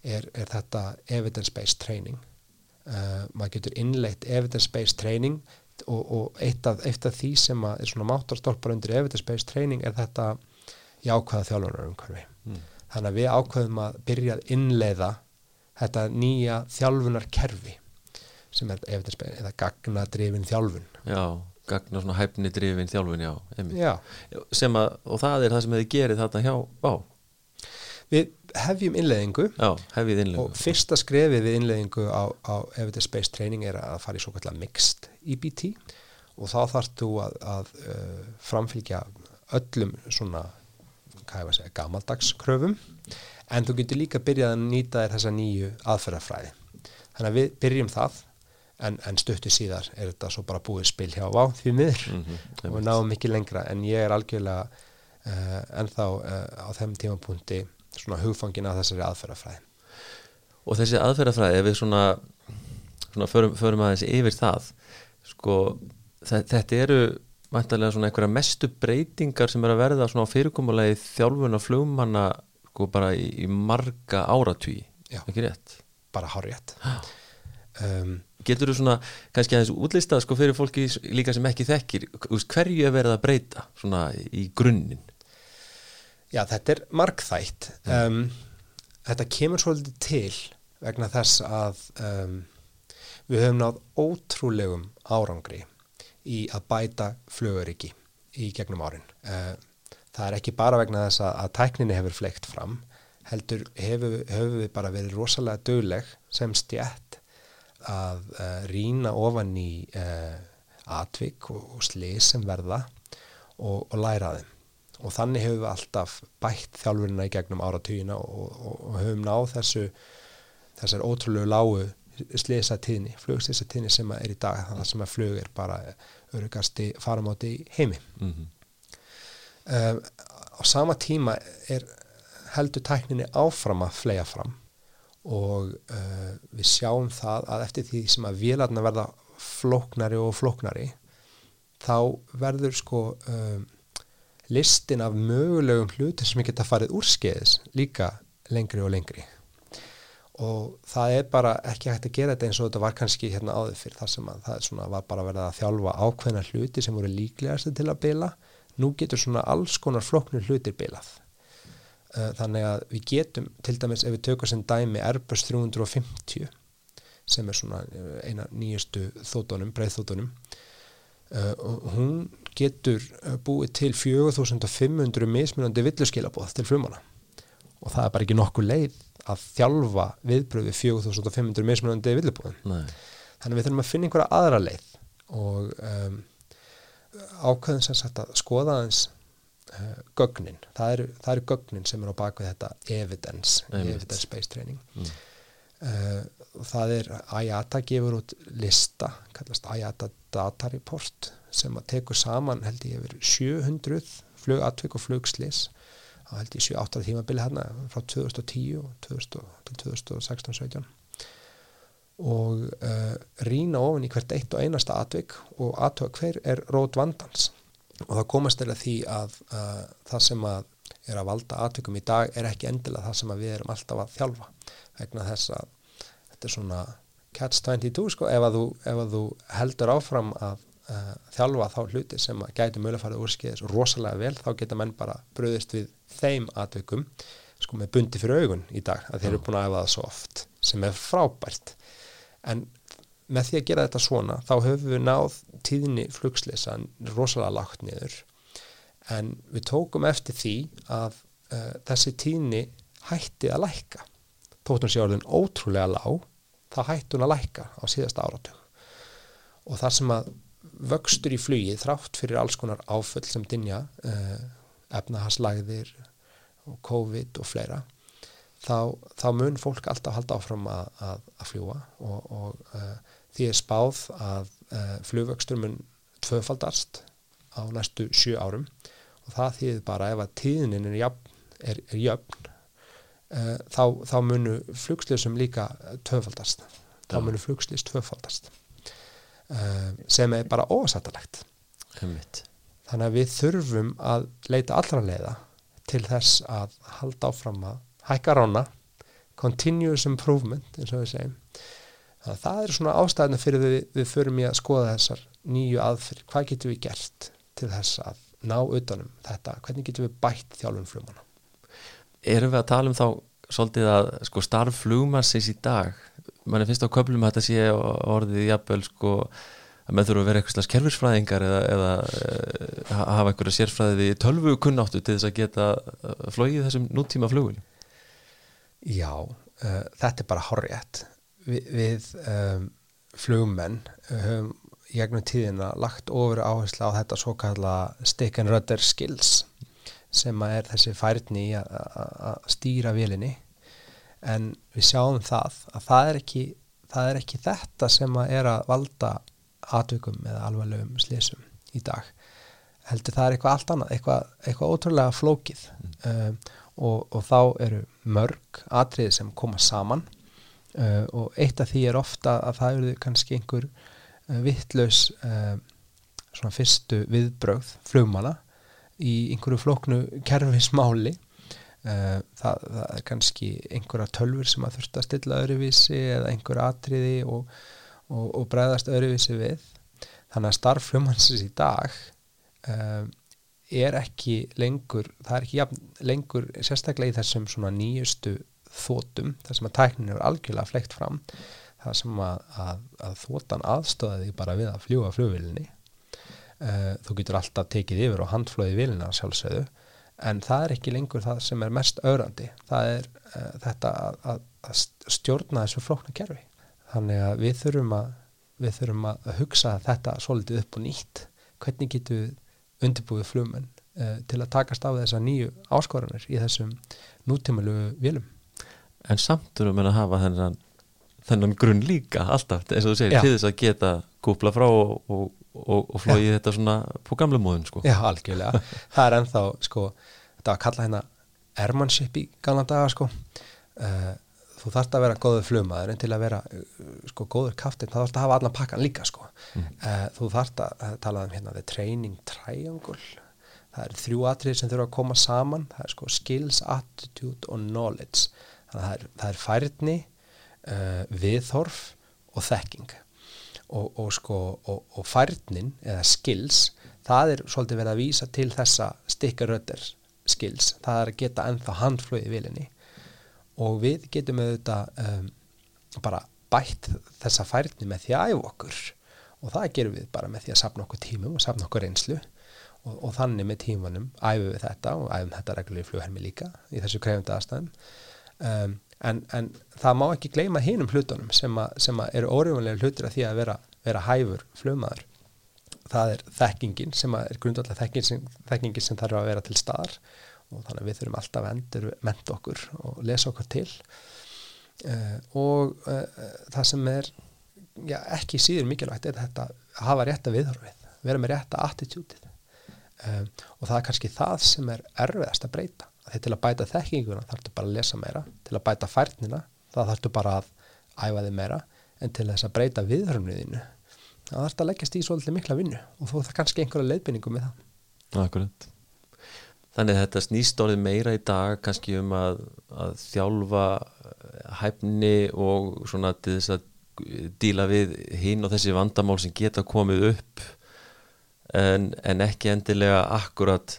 er, er þetta evidence-based training. Uh, maður getur innleitt evidence-based training og, og eitt, af, eitt af því sem er svona mátarstolpar undir evidence-based training er þetta jákvæða þjálfunar umhverfi mm. þannig að við ákveðum að byrja að innleiða þetta nýja þjálfunarkerfi sem er eða, eða gagnadrifin þjálfun.
Já, gagna svona hæfni drifin þjálfun, já.
Já,
Sem að, og það er það sem þið gerið þarna hjá, á,
við hefjum innleiðingu
já, hefið innlega.
og fyrsta skrefið við innleiðingu á, á evidence-based training er að fara í svo kallar mixed EBT og þá þarf þú að, að uh, framfylgja öllum svona, að segja, gamaldagskröfum en þú getur líka byrjað að nýta þér þessa nýju aðferðafræði. Þannig að við byrjum það en, en stuttu síðar er þetta svo bara búið spil hjá á því miður
Mhm,
og við náum ekki lengra en ég er algjörlega uh, ennþá uh, á þeim tímapunkti svona hugfangin að þessari aðferðafræði.
Og þessi aðferðafræði, ef við svona, svona förum, förum aðeins yfir það, sko, þe- þetta eru mæntalega svona einhverja mestu breytingar sem er að verða svona á fyrirkomulegi þjálfuna flugmanna, sko, bara í, í marga áratví,
Já.
ekki rétt?
bara hárétt um,
Getur þú svona, kannski aðeins útlistað, sko, fyrir fólki líka sem ekki þekkir, hverju er verið að breyta, svona, í grunninn?
Já, þetta er markþætt um, Þetta kemur svolítið til vegna þess að um, við höfum náð ótrúlegum árangri í að bæta flugöryggi í gegnum árin. Uh, Það er ekki bara vegna þess að, að tækninni hefur fleikt fram heldur hefur, hefur við bara verið rosalega dögleg sem stjætt að uh, rýna ofan í uh, atvik og, og slið sem verða og, og læra þeim og þannig hefur við alltaf bætt þjálfurina í gegnum áratugina og, og, og höfum náð þessu þessar ótrúlegu lágu slisa tíðni, flugslisa tíðni sem er í dag. Þannig sem að flug er bara örugasti faramáti í heimi.
Mm -hmm.
uh, á sama tíma er heldur tækninni áfram að flega fram. Og uh, við sjáum það að eftir því sem að vélarna verða flóknari og flóknari þá verður sko um, listin af mögulegum hluti sem geta farið úrskeiðis líka lengri og lengri. Og það er bara ekki hægt að gera þetta eins og þetta var kannski hérna áður fyrir þar sem að það var bara verið að þjálfa ákveðna hluti sem voru líklegast til að bila. Nú getur svona alls konar floknur hlutir bilað. Uh, þannig að við getum til dæmis ef við tökum sem dæmi Airbus 350 sem er svona uh, eina nýjustu þóttunum, breiðþóttunum uh, og hún getur uh, búið til 4500 mismunandi villuskilabóð til flumana og það er bara ekki nokkuð leið að þjálfa viðbröð við 4500 mismunandi villubóðum
Nei,
þannig við þurfum að finna einhverja aðra leið og um, ákveðum sem sagt að skoða aðeins uh, gögnin, það eru, það eru gögnin sem er á bakvið þetta evidence
Einmitt.
evidence-based training.
Mm.
uh, það er IATA gefur út lista kallast IATA Data Report sem að tekur saman held ég yfir 700 flugatvik og flugslis á held ég 7-8 tímabili hérna frá 2010 og 2000, til 2016-17 og uh, rýna ofan í hvert eitt og einasta atvik og atvik hver er rót vandans. Og það komast til að því að uh, það sem að er að valda atvikum í dag er ekki endilega það sem við erum alltaf að þjálfa vegna þess að þetta er svona catch 22 sko. Ef að þú, ef að þú heldur áfram að uh, þjálfa þá hluti sem að gæti mögulega farið úrskiðis rosalega vel þá geta menn bara bröðist við þeim atvikum sko með bundi fyrir augun í dag að þeir eru búin að efa það svo oft sem er frábært. En með því að gera þetta svona þá höfum við náð tíðni flugslisa rosalega lágt niður. En við tókum eftir því að uh, þessi tíðni hætti að lækka. Þóttum sé orðin ótrúlega lág þá hætti hún að lækka á síðasta áratug. Og þar sem að vöxtur í flugi þrátt fyrir alls konar áföll sem dinja uh, efnahagslægðir og COVID og fleira þá, þá mun fólk alltaf halda áfram að, að, að fljúa og, og uh, því er spáð að uh, flugvöxtur mun tvöfaldast á næstu sjö árum. Og það þýðir bara ef að tíðnin er, jafn, er, er jöfn þá, þá munu flugslýsum líka tvöfaldast. Þá munu flugslýs tvöfaldast. Uh, sem er bara ósættalegt þannig að við þurfum að leita allra leiða til þess að halda áfram að hækka rána continuous improvement eins og við segjum. Þannig að það er svona ástæðina fyrir við, við förum í að skoða þessar nýju aðfyrir, hvað getum við gert til þess að ná utanum þetta, hvernig getum við bætt þjálfum flumana
erum við að tala um þá svolítið að sko starf flugmassins í dag mann er finnst á köflum að þetta sé orðið jafnvel sko að með þurfa að vera eitthvað slags kerfisfræðingar eða, eða uh, hafa einhverja sérfræði tölvu kunnáttu til þess að geta flóið þessum nútíma flugul
Já, uh, þetta er bara horrið Vi, við um, flugmenn höfum um, í gegnum tíðina lagt ofur áherslu á þetta svo kalla stick and rudder skills sem er þessi færni að stýra vilinni en við sjáum það að það er ekki, það er ekki þetta sem að er að valda atveikum eða alvarlegum slísum í dag. Heldur það er eitthvað allt annað eitthvað, eitthvað ótrúlega flókið. Mm. uh, og, og þá eru mörg atriði sem koma saman. Uh, og eitt af því er ofta að það eru kannski einhver uh, vittlaus svona fyrstu viðbröð flugmana í einhverju flóknu kerfismáli. Það, það er kannski einhverja tölfur sem að þurft að stilla öðruvísi eða einhverja atriði og og, og bregðast öðruvísi við. Þannig að starf fljómansins í dag um, er ekki lengur það er ekki jafn, lengur sérstaklega í þessum svona nýjustu þótum þar sem að tæknin er algjörlega fleikt fram þar sem að, að, að þótan aðstöði bara við að fljúa fljóvilinni uh, þú getur alltaf tekið yfir og handflóði vilina sjálfsögðu en það er ekki lengur það sem er mest öðrandi það er uh, þetta að, að stjórna þessu flóknu kerfi. Þannig að við þurfum að við þurfum að hugsa þetta svolítið upp og nýtt. Hvernig getum við undirbúið flumenn uh, til að takast á þessa nýju áskoranir í þessum nútímalu vilum
En samt erum við að hafa þennan, þennan grunn líka alltaf eins og þú segir, til þess að geta kúpla frá og, og, og, og flóið þetta svona på gamla móðun sko.
Já, algjörlega, það er ennþá sko, þetta að kalla hérna airmanship í gamla daga sko. Uh, þú þarfst að vera góður flugmaður en til að vera uh, sko góður kaftin þá þarfst að hafa allan pakkan líka sko. Mm. uh, þú þarfst að tala um hérna the training triangle. Það er þrjú atrið sem þurfa að koma saman. Það er sko skills, attitude og knowledge. Það er, það er færni uh, viðhorf og þekking og, og sko og, færnin eða skills það er svolítið verið að vísa til þessa stikkarötter skills, það er að geta ennþá handflöði vilinni og við getum auðvitað um, bara bætt þessa færni með því að æfa okkur. Og það gerum við bara með því að sapna okkur tímum og sapna okkur reynslu. Og, og þannig með tímanum æfum við þetta og æfum þetta reglulega í flughermi líka í þessu krefunda aðstæðum. Um, en, en það má ekki gleyma hinum hlutunum sem, a, sem a eru óriðunlega hlutur að því að vera, vera hæfur flugmaður það er þekkingin sem er grundvallega þekkingin, þekkingin sem þarf að vera til staðar. Og þannig að við þurfum alltaf endur ment okkur og lesa okkur til. Uh, og uh, það sem er já, ekki síður mikilvægt er þetta að hafa rétta viðhorfið, vera með rétta attitútið um, og það er kannski það sem er erfiðast að breyta þegar til að bæta þekkinguna þarfstu bara að lesa meira til að bæta færnina það þarfstu bara að æfa þig meira en til þess að breyta viðhörfniðinu það þarfst að leggjast í svolítið mikla vinnu og þú þarf kannski einhverja leiðbynningu með það.
Akkurat. Þannig þetta snýst orðið meira í dag kannski um að, að þjálfa eh, hæfni og svona til þess að díla við hinn og þessi vandamál sem geta komið upp en, en ekki endilega akkurat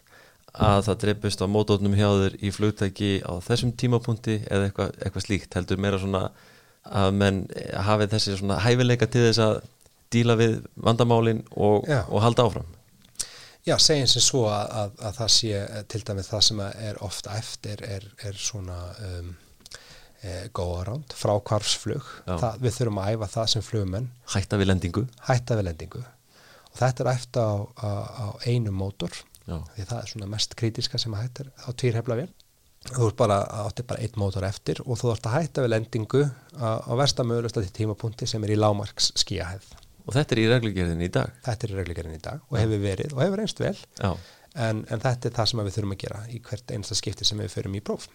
að það dreipist á mótótnum hjá þér í flugtæki á þessum tímapunkti eða eitthvað, eitthvað slíkt? Heldur meira svona að menn hafið þessi svona hæfileika til þess að díla við vandamálin og, og halda áfram?
Já, segjum sem svo að, að, að það sé til dæmið það sem er ofta eftir er, er svona um, e, góðaránd, frákvarfsflug það, við þurfum að æfa það sem flugumenn
Hætta við lendingu.
Hætta við lendingu. Og þetta er eftir á, á, á einu mótor Já. því það er svona mest kritiska sem að hættir á týrhefla vel þú ert bara, áttir bara einn mótor eftir og þú ert að hætta við lendingu á, á verstamöðulegsta tímapunkti sem er í lámarks skíahæð
Og þetta er í reglugjörðin í dag?
Þetta er í reglugjörðin í dag og hefur verið og hefur einst vel. En, en þetta er það sem við þurfum að gera í hvert einsta skipti sem við förum í próf.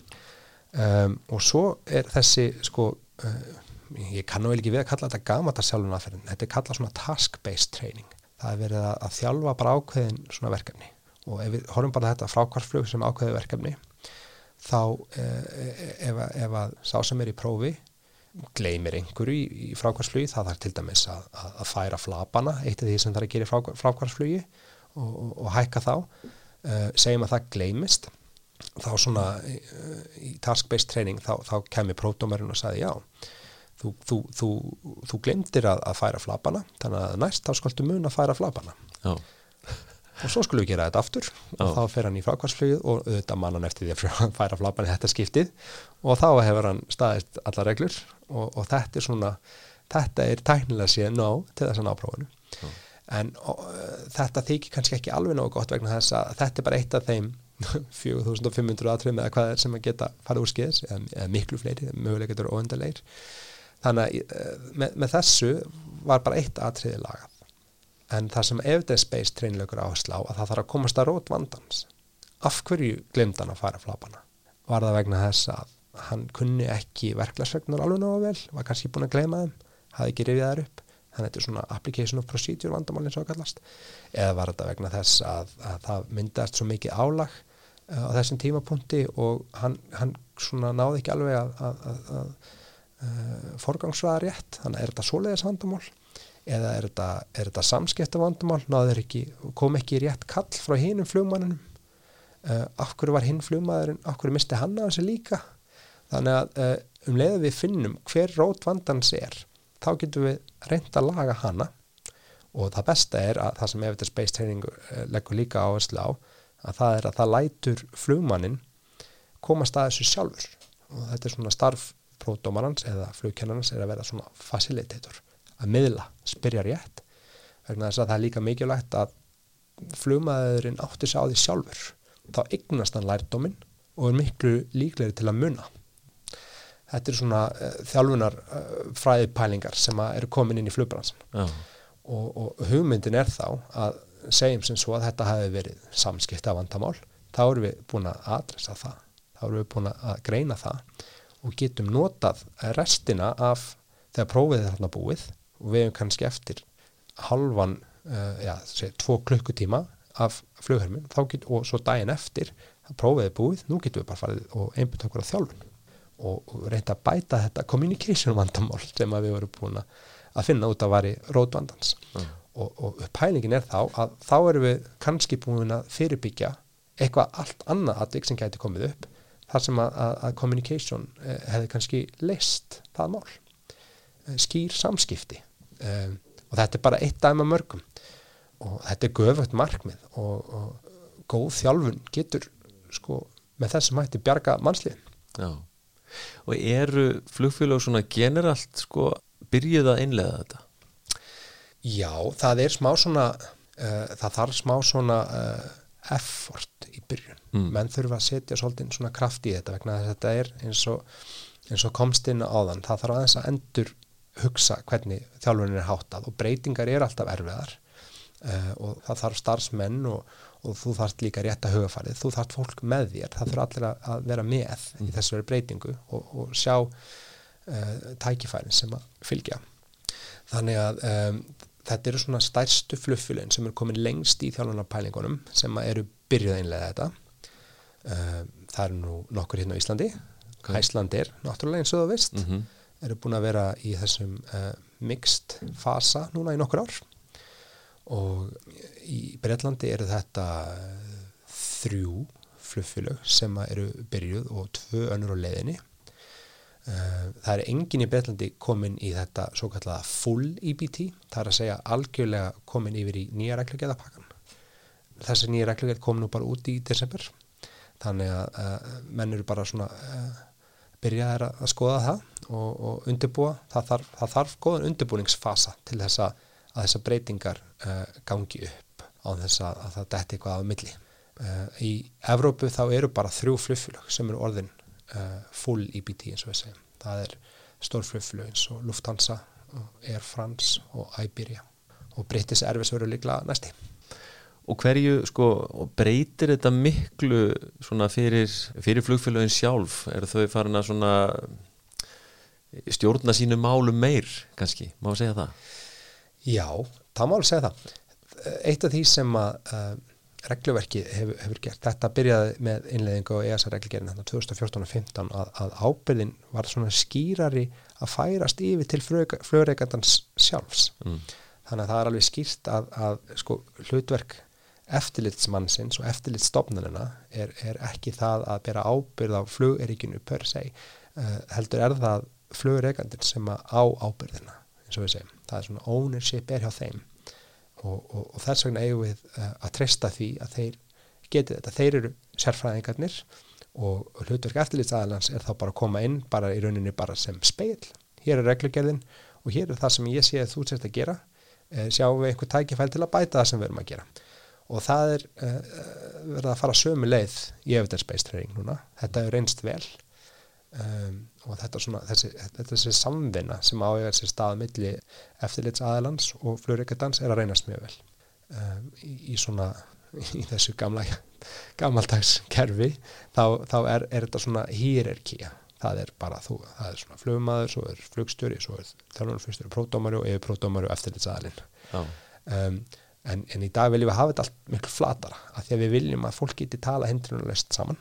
Um, og svo er þessi sko uh, ég kannu vel ekki við að kalla þetta gamatarsjálfun aðferðin, þetta er kallað svona task-based training, það er verið að, að þjálfa bara ákveðin svona verkefni og ef við horfum bara þetta frákvarflug sem ákveði verkefni þá uh, ef, ef að sá sem er í prófi gleymir einhverju í, í frákvarsflugi það þarf til dæmis að, að, að færa flapana eitt af því sem það er að gera í frákvarsflugi og, og, og hækka þá. Uh, segjum að það gleymist þá svona í, í task-based training þá, þá kemur pródómarinn og sagði já þú, þú, þú, þú glemdir að, að færa flapana þannig að næst þá skaltu mun að færa flapana.
Já,
og svo skulum við gera þetta aftur. Og
Já.
þá fer hann í frákvæmsflugið og auðvitað mann hann eftir því að færa flapan í þetta skiptið. Og þá hefur hann staðist alla reglur. Og, og þetta er svona þetta er tæknilega séð ná til þess að ná prófunu en og, uh, þetta þykir kannski ekki alveg nógu gott vegna þess að þetta er bara eitt af þeim 4500 atriðum eða hvað er sem að geta farið úr skeiðis eða, eða miklu fleiri, mögulega getur óendalegir þannig að uh, með, með þessu var bara eitt atriði lagað en það sem evidence-based treinleikur áherslu á að það þarf að komast að rót vandans. Af hverju glemd hann að fara flapana? Var það vegna þess að hann kunni ekki verklagsregnur alveg náðu vel var kannski búin að glema þeim hafði ekki rifið þær upp. Þannig að þetta er svona application of procedure vandamál eins og að kallast. Eða var þetta vegna þess að, að það myndast svo mikið álag uh, á þessum tímapunkti og hann, hann svona náði ekki alveg að, að, að, uh, forgangsraða rétt. Þannig er þetta svoleiðis vandamál eða er þetta, þetta samskipta vandamál náður ekki, kom ekki rétt kall frá hinum flugmannunum uh, af hverju var hinn flugmaðurinn af hverju misti hann að þessu líka? Þannig að uh, um leiðu við finnum hver rót vandans er þá getum við reynd að laga hana. Og það besta er að það sem Evidence Space Training uh, leggur líka áherslu á að það er að það lætur flugmannin komast að þessu sjálfur. Og þetta er svona starf pródómarans eða flugkennarans er að vera svona facilitator að miðla, spyrja rétt. Vegna þess að það er líka mikilvægt að flugmaðurinn átti sig á því sjálfur. Þá eignast hann lærdóminn og er miklu líklegri til að munna þetta er svona uh, þjálfunar uh, fræðipælingar sem eru komin inn í flugbransan og, og hugmyndin er þá að segjum sem svo að þetta hafi verið samskipta vandamál, þá erum við búin að adressa það, þá erum við búin að greina það og getum notað restina af þegar prófið er þarna búið og við hefum kannski eftir halvan, uh, já, segi, tvo klukkutíma af flughermin og svo daginn eftir að prófið er búið, nú getum við bara farið og einbytt okkur á þjálfun og, og reynda að bæta þetta communication vandamál sem við vorum búin að finna út að vari rótvandans
Mm.
og, og pælingin er þá að þá erum við kannski búin að fyrirbyggja eitthvað allt annað atvik sem gæti komið upp þar sem að, að, að communication eh, hefði kannski leist það mál. Eh, skýr samskipti um, og þetta er bara eitt dæma mörgum. Og þetta er göfugt markmið og, og góð þjálfun getur sko með þessum hætti bjarga mannslið
já. Og eru flugfélög svona generalt sko byrjuð að einlega þetta?
Já, það er smá svona uh, það þarf smá svona uh, effort í byrjun.
Mm.
menn þurfa að setja svolítið svona kraft í þetta vegna að þetta er eins og, eins og komst inn á áðan, það þarf aðeins að endur hugsa hvernig þjálfunin er háttað og breytingar er alltaf erfiðar uh, og það þarf starfsmenn og, og þú þarft líka rétt að hugafarið, þú þarft fólk með þér, það þurfa allir að, vera með í þessari breytingu og, og sjá uh, tækifærin sem að fylgja. Þannig að um, þetta eru svona stærstu fluffulinn sem eru komin lengst í þjálfunarpælingunum sem eru byrjuð einlega þetta. Um, það eru nú nokkur hérna á Íslandi.
Ok.
Æslandir, náttúrulega eins og þú veist.
Mm
eru búin að vera í þessum uh, mixed fasa núna í nokkur ár. Og í Breitlandi eru þetta uh, þrjú fluffulög sem eru byrjuð og tvö önnur á leiðinni. Uh, það er engin í Breitlandi komin í þetta svo kallaða full EBT það er að segja algjörlega komin yfir í nýja reglugjæðapakkan þessi nýja reglugjæð kom nú bara út í desember. Þannig að menn eru bara svona byrjaðir að að skoða það og, og undirbúa, það þarf, það þarf góðan undirbúningsfasa til þess að, þessar breytingar uh, gangi upp á þess að, að það detti eitthvað af milli. Uh, í Evrópu þá eru bara þrjú flufflög sem eru orðin uh, full EBT eins og við segjum. Það er stór flufflög eins og Lufthansa, og Air France og Iberia og British Airways verður líklega næsti.
Og hverju sko og breytir þetta miklu fyrir, fyrir flugfélögin sjálf? Er þau farin að svona stjórna sínu málum meir kannski, má segja það?
Já, það má alveg segja það. Eitt af því sem að uh, regluverkið hefur, hefur gert, þetta byrjaði með innleðingu og ESA reglugerinn 2014 og 15 að, að ábyrðin var svona skýrari að færast yfir til flugreikandans sjálfs.
Mm.
Þannig að það er alveg skýrt að, að sko, hlutverk eftirlitsmannsins og eftirlitsstofnunina er, er ekki það að bera ábyrð á flugeríkinu per se uh, heldur er það flugureikandin sem á ábyrðina eins og við segjum, það er svona ownership er hjá þeim. Og, og, og þess vegna eigum við uh, að treysta því að þeir geti þetta, þeir eru sérfræðingarnir og hlutverk eftirlitsaðalans er þá bara að koma inn bara í rauninni bara sem speil. Hér er reglugerðin og hér er það sem ég sé að þú sérst að gera. Uh, sjáum við einhver tækifæl til að bæta það sem við erum að gera og það er uh, verið að fara sömu leið í evidence-based training núna. Þetta er reynst vel. Um, og þetta er svona þessi, þetta er þessi samvinna sem áhegar sér stað milli eftirlits aðalans og flurikardans er að reynast mjög vel. Um, í, í svona í þessu gamla gammaldags kerfi þá, þá er, er þetta svona hýrerkía það er bara þú, það er svona flugmaður svo er flugstjóri, svo er þjálfurflugstjóri pródómari og yfir pródómari og eftirlitsaðalinn um, en, en í dag viljum við hafa þetta allt miklu flatara af því að við viljum að fólk geti tala hendrunulest saman.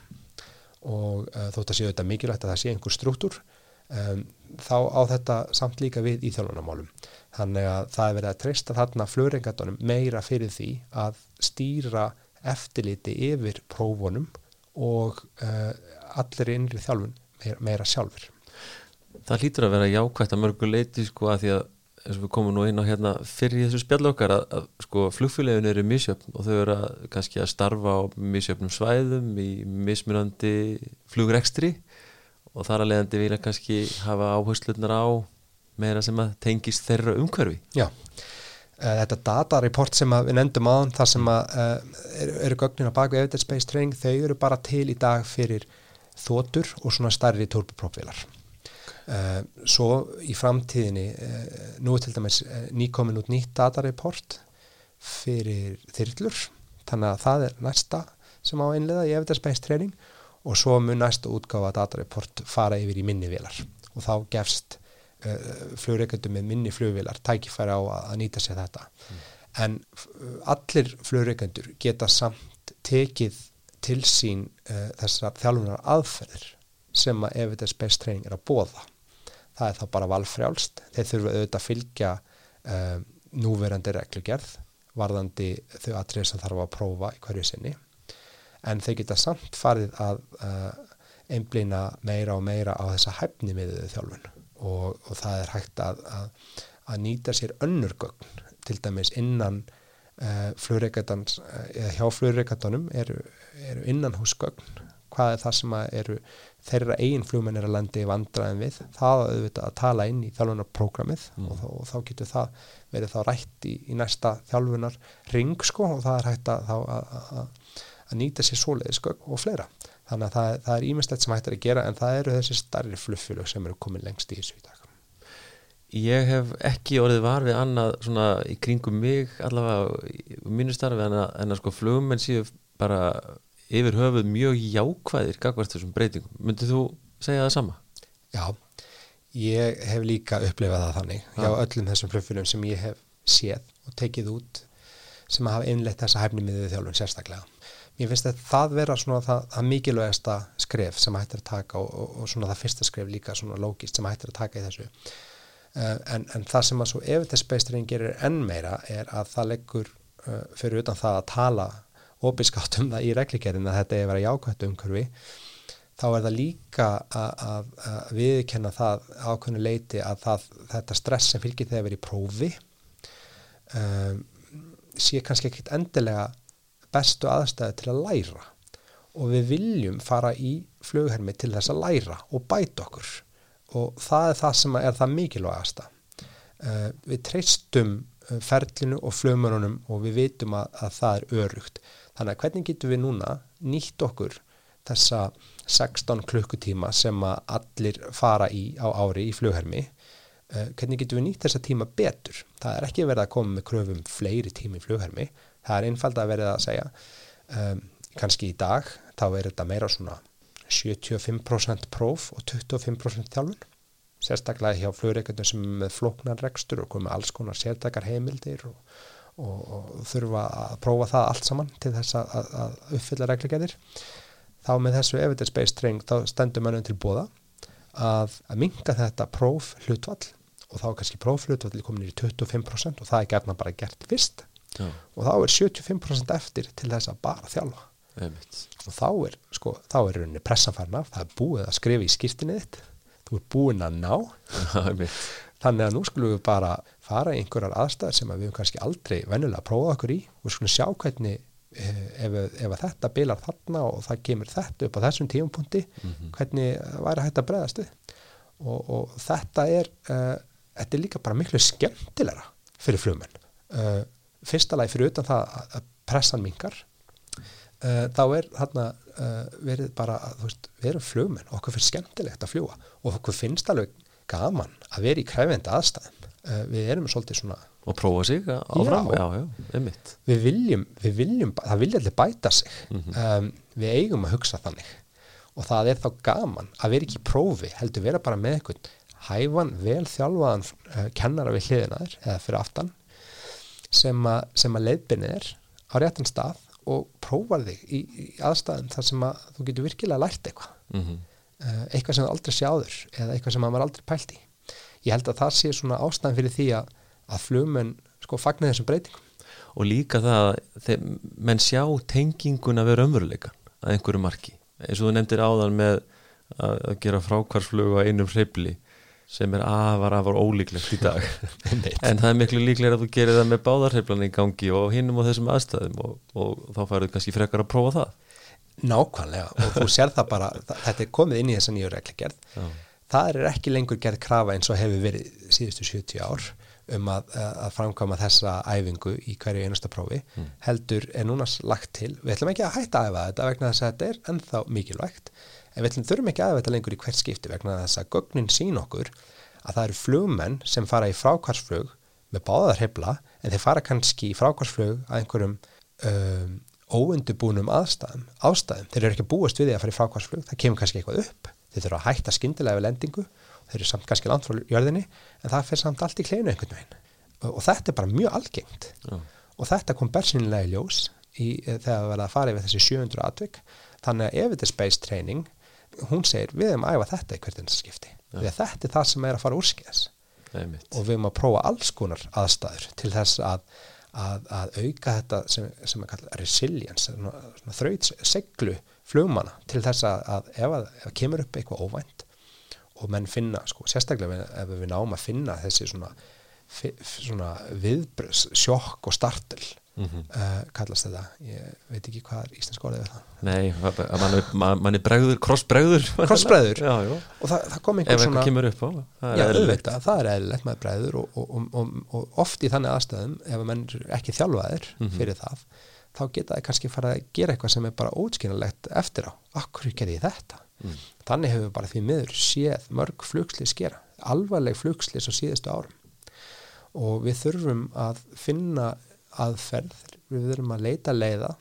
Og uh, þótt að séu þetta mikilvægt að það sé einhver struktúr um, þá á þetta samt líka við í þjálfunarmálum. Þannig að það er verið að treysta þarna flöringatunum meira fyrir því að stýra eftirliti yfir prófunum og uh, allir innri þjálfun meira, meira sjálfur
Það hlýtur að vera jákvægt að mörgu leiti sko að því að eins og við komum nú inn á hérna fyrir þessu spjallokkar að, að sko flugfélagin eru misjöfn og þau eru að, kannski að starfa á misjöfnum svæðum í mismunandi flugrekstri og þar að leiðandi vilja kannski hafa áherslunar á meira sem að tengist þeirra umhverfi.
Já, uh, þetta datareport sem við nefndum á þar sem að uh, eru, eru gögnin á baku evidence based training, þau eru bara til í dag fyrir þótur og svona starri turbopropvilar svo í framtíðinni uh, nú er til dæmis uh, nýkomin út nýtt datareport fyrir þyrlur. Þannig að það er næsta sem á einlega í evidence-based training og svo mun næsta útgáfa datareport fara yfir í minni vilar og þá gefst flugreikandum með minni flugvilar tækifæri á að, að nýta sér þetta. Mm. en allir flugreikandur geta samt tekið til sín þessar þjálfunar aðferðir sem að evidence-based training er að bóða það er þá bara valfrjálst. Þeir þurfu auðvitað að fylgja uh, núverandi reglugerð varðandi þau atrið sem þarf að prófa í hverju sinni. En þeir geta samt farið að uh, einblýna meira og meira á þessa hæfni miðuðu þjálfun. Og, og það er hægt að, að, að nýta sér önnur gögn til dæmis innan uh, flugreikandans eða hjá flugreikandanum eru, eru innan hús gögn hvað er það sem eru þeirra eigin flugmenn er að landi vandraðin við, það auðvitað að tala inn í þjálfunarprogrammið mm. og, og þá getur það verið þá rætt í, í næsta þjálfunar ring sko og það er hægt að, að, að, nýta sér svoleiði sko og fleira. Þannig að það, það er ímestætt sem hægt er að gera en það eru þessi starri fluffilug sem eru komin lengst í þessu í dag.
Ég hef ekki orðið var við annað svona í kringum mig allavega í mínu starfi en að, en að sko flugmenn séu bara yfir höfuð mjög jákvæðir gagvart þessum breytingum. Myndið þú segja það sama?
Já, ég hef líka upplefað það þannig hjá ja. öllum þessum flöffunum sem ég hef séð og tekið út sem hafa innleitt þessa hæfni miðið þjálfun sérstaklega. Mér finnst þetta það vera svona það, það mikilvægasta skref sem hættir að taka og, og, og svona það fyrsta skref líka svona lógist sem hættir að taka í þessu. Uh, en, en það sem að svo evidence-based gerir enn meira er að það leggur uh, fyrir utan það að tala opinskátt um það í regligerðin að þetta er verið jákvæmt umhverfi þá er það líka að, viðkenna það ákveðinu leiti að það, þetta stress sem fylgir þegar verið í prófi um, sé kannski ekkit endilega bestu aðstæði til að læra. Og við viljum fara í flughermi til þess að læra og bæta okkur. Og það er það sem er það mikilvægasta. Uh, við treystum ferlinu og flugmörunum og við vitum að, að það er örugt Þannig að hvernig getum við núna nýtt okkur þessa 16 klukkutíma sem að allir fara í á ári í flughermi? Uh, hvernig getum við nýtt þessa tíma betur? Það er ekki verið að koma með kröfum fleiri tími í flughermi, það er einfald að verið að segja um, kannski í dag þá er þetta meira svona 75% próf og 25% þjálfun. Sérstaklega hjá flugreikundum sem er með floknarrekstur og komið alls konar sértakar heimildir og og, og þurfa að prófa það allt saman til þess að, að uppfylla reglugjæðir þá með þessu evidence-based training þá stendur mönnum til bóða að, að minga þetta próf hlutvall og þá kannski próf hlutvall komin í 25% og það er gerna bara gert fyrst.
Já,
og þá er 75% eftir til þess að bara þjálfa.
Einmitt.
og þá er, sko, þá er rauninni pressan farin af, það er búið að skrifa í skýrtinni þitt. Þú er búin að ná.
Einmitt.
þannig að nú skulum við bara fara í einhverjar aðstæður sem að við höfum kannski aldrei venjulega prófað okkur í. Og skulum sjá hvernig eh, ef, ef þetta bilar þarna og það kemur þetta upp á þessum tíumpunkti hvernig væri hægt að bregðast við. Og, og þetta er uh, þetta er líka bara miklu skemmtilegra fyrir flugmenn. Uh, fyrsta lagi fyrir utan það að- pressan mingar uh, þá er þarna verið bara, veist, við erum flugmenn og okkur finnst skemmtilegt að fljúa og okkur finnst alveg gaman að vera í kræfendi aðstæðum við erum svolítið svona
Og prófa sig áfram,
Já.
já, já,
við viljum, við viljum það vilja allir bæta sig. Um, við eigum að hugsa þannig. Og það er þá gaman að vera ekki í prófi heldur vera bara með einhvern hæfan, vel þjálfaðan uh, kennara við hliðina þér eða fyrir aftan sem, a, sem að leiðbyrnið er á réttan stað og prófar þig í, í aðstæðum þar sem að þú getur virkilega lært eitthvað.
Mm
uh, eitthvað sem þú aldrei sjáður eða eitthvað sem maður aldrei pælt í ég held að það sé svona ástæðan fyrir því að, að flugmenn sko fagna þessum breytingum
Og líka það að menn sjá tenginguna við raunveruleikan að einhverju marki. Eins og þú nefndir áðan með að, að gera frákvarsflug á einum hreyfli sem er afar, afar ólíklegt í dag. en það er miklu líklega að þú gerir það með báðarhreyflan í gangi og hinnum á þessum aðstæðum og, og þá færðu kannski frekar að prófa það.
Nákvæmlega og þú sér það bara, þetta er komið inn í þessa nýju reglugerð. Það er ekki lengur gerð krafa eins og hefur verið síðustu 70 ár um að, að framkvæma þessa æfingu í hverju einasta prófi. Heldur er núna lagt til, við ætlum ekki að hætta að æfa þetta vegna þess að þetta er ennþá mikilvægt, en við ætlum þurfum ekki að æfa þetta lengur í hvert skipti vegna þess að gögnin sín okkur að það eru flugmenn sem fara í frákvarsflug með báðar hefla en þeir fara kannski í frákvarsflug að einhverjum um, óundubúnum aðstæðum, ástæðum, þeir eru ekki búast við því að fara í frákvarsflug, það kemur kannski eitthvað upp þeir þurfa að hætta skyndilega við lendingu. Þeir eru samt kannski langt frá jörðinni en það fer samt allt í kleinu einhvern veginn. Og, og þetta er bara mjög algengt.
Já.
og þetta kom bersinlega í ljós í, eh, þegar við verðum að fara yfir þessi 700 atvik. Þannig að er space training hún segir við erum að æfa þetta í hvert einasta skipti því þetta er það sem er að fara
Einmitt.
og við erum að prófa alls konar aðstæður til þess að, að, að auka þetta sem, sem er kallað resilience svona, flugmanna til þess að, að ef, að ef kemur upp eitthvað óvænt og menn finna, sko, sérstaklega ef, ef við náum að finna þessi svona, svona viðbröðs, sjokk og startel
Mhm.
uh, kallast þetta, ég veit ekki hvað er íslensk orðið við það
Nei, að mann er, man, man er bregður, krossbregður.
Krossbregður? Og það, það kom
Ef
einhver
eitthvað
svona
kemur upp á. það
Já, auðvitað, það er eðlilegt maður bregður og, og, og, og, oft í þannig aðstæðum ef að menn ekki þjálfaðir fyrir það þá geta það kannski fara að gera eitthvað sem er bara ótskynalegt eftir á Akkur gerði þetta? Þannig hefur bara því miður séð mörg flugslis gera alvarleg flugslis á síðustu árum og við þurfum að finna aðferð við þurfum að leita leiða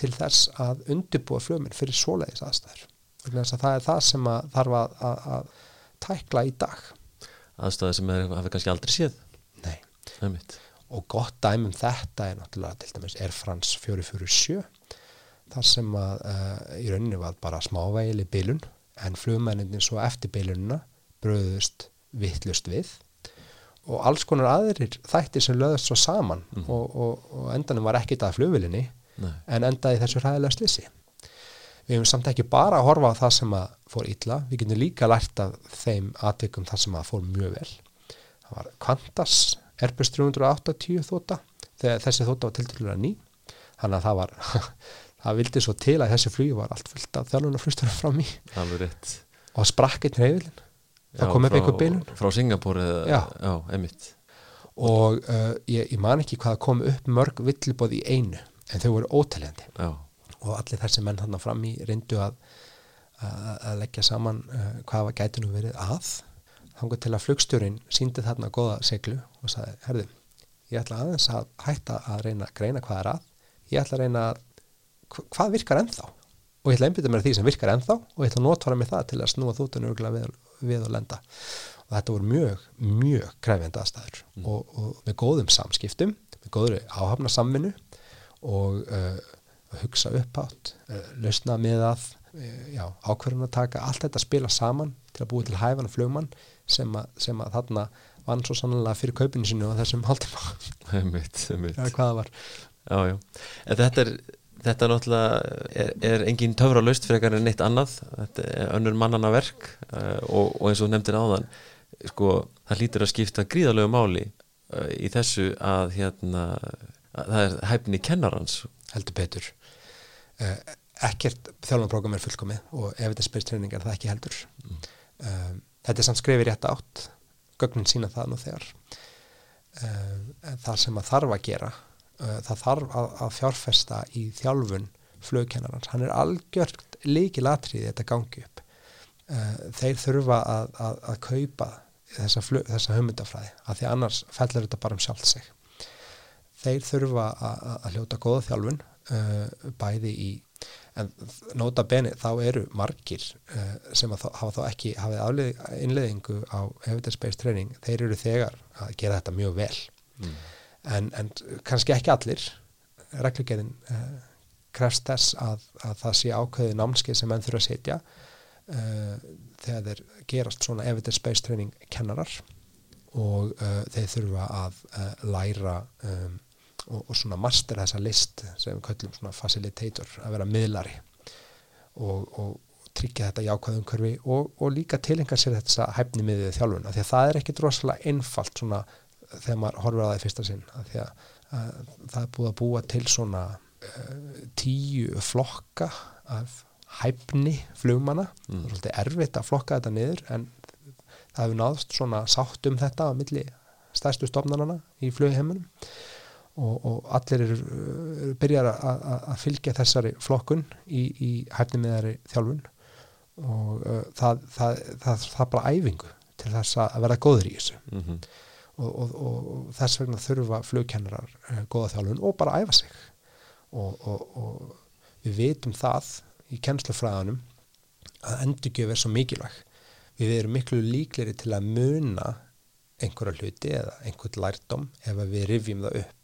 til þess að undirbúa flugminn fyrir svoleiðis aðstæður þess að það er það sem að þarf að, að, að tækla í dag
Aðstæði sem hafi kannski aldrei séð.
Nei.
Einmitt.
Og gott dæmi um þetta er náttúrulega til dæmis Air France 447 þar sem að uh, í rauninni var bara smávægileg bilun en flugmenninni svo eftir bilunina bröðust vittlust við. Og alls konar aðrir þættir sem löðast svo saman og, og, og endanum var ekkit að flugvilinni
Nei.
en endaði þessu hræðilega slissi við hefum samt ekki bara að horfa á það sem að fór illa, við getum líka lært af þeim atvikum þar sem að fór mjög vel. Það var Qantas Airbus 380 þóta þegar þessi þóta var tildulega ný. Þannig að það var það vildi svo til að þessi flugi var allt fullt af þjálfunarflustunum
Alveg rétt.
og sprakk einn reyðilinn það kom upp
frá-
einhver bilun.
Frá Singapúr eða, einmitt.
og uh, ég, ég man ekki hvað kom upp mörg villibóð í einu en þau voru óteljandi.
Já,
og allir þessi menn hann fram í reyndu að, að, að leggja saman uh, hvað var gæti nú verið að þangar til að flugstjórin síndi þarna góða seglu og sagði, herðu ég ætla aðeins að hætta að reyna að greina hvað er að, ég ætla að reyna að hva- hvað virkar ennþá? Og ég ætla að einbytta mér því sem virkar ennþá og ég ætla að notfara mig það til að snúa örgulega við, við og lenda. Og þetta voru mjög, mjög krefjandi aðstæður og, og með góðum samskiptum með góðri áhafna samvinnu og uh, hugsa uppátt, uh, lausna með að uh, ákverðun að taka allt þetta spila saman til að búi til hæfana flugmann sem að, sem að þarna vann svo sannlega fyrir kaupinu sinu á þessum
einmitt.
eða hvað það var.
Já, já, þetta er þetta er náttúrulega, er, er engin töfra löst fyrir en neitt annað. Þetta er önnur mannana verk uh, og, og eins og nefndir áðan sko, það lítur að skipta gríðalegu máli uh, í þessu að hérna, að það er hæfni kennarans.
Heldur betur. Uh, ekkert þjálfanprógram er fullkomið og ef þetta spyrst treyning er það ekki heldur. Mm. um, þetta er samt skrifir rétt átt. Gögnin sína það nú þegar. Um, það sem að þarf að gera uh, það þarf að, að fjárfesta í þjálfun flugkennarans, hann er algjört líkilatrið þetta gangi upp. Uh, þeir þurfa að, að, að kaupa þessa, flug, þessa hömyndafræði að því annars fellur þetta bara um sjálf sig. Þeir þurfa að hljóta góða þjálfun bæði í en nota beni þá eru margir uh, sem þá, hafa þá ekki hafið innleðingu á evidence-based training, þeir eru þegar að gera þetta mjög vel mm. en, en kannski ekki allir reglugjörðin uh, krefst þess að, að það sé ákveði námskið sem menn þurfa að setja uh, þegar þeir gerast svona evidence-based training kennarar og þeir þurfa að læra um og, og svona master þessa list sem við kallum svona facilitator að vera miðlari og, og tryggja þetta jákvæðum körfi og, og líka tilenga sér þetta hæfni miðið þjálfun af því að það er ekkit rosalega einfalt svona þegar maður horfur á það í fyrsta sinn af því að, að það er búið að búa til svona uh, tíu flokka af hæfni flugmanna mm. það er svolítið erfitt að flokka þetta niður en það hefur náðst svona sátt um þetta á milli stærstu stofnarnana í flugheimunum og, og allir eru, eru byrjar að fylgja þessari flokkun í, í hæfnimiðari þjálfun. Og uh, það, það, það, það er bara æfingu til þess að vera góður í þessu. Mm -hmm. og, og, og þess vegna þurfa flugkennarar uh, góða þjálfun og bara æfa sig. Og við veitum það í kennslufræðanum að endurgjöf er svo mikilvæg. Við erum miklu líkleri til að muna einhverja hluti eða einhvern lærdom ef við rifjum það upp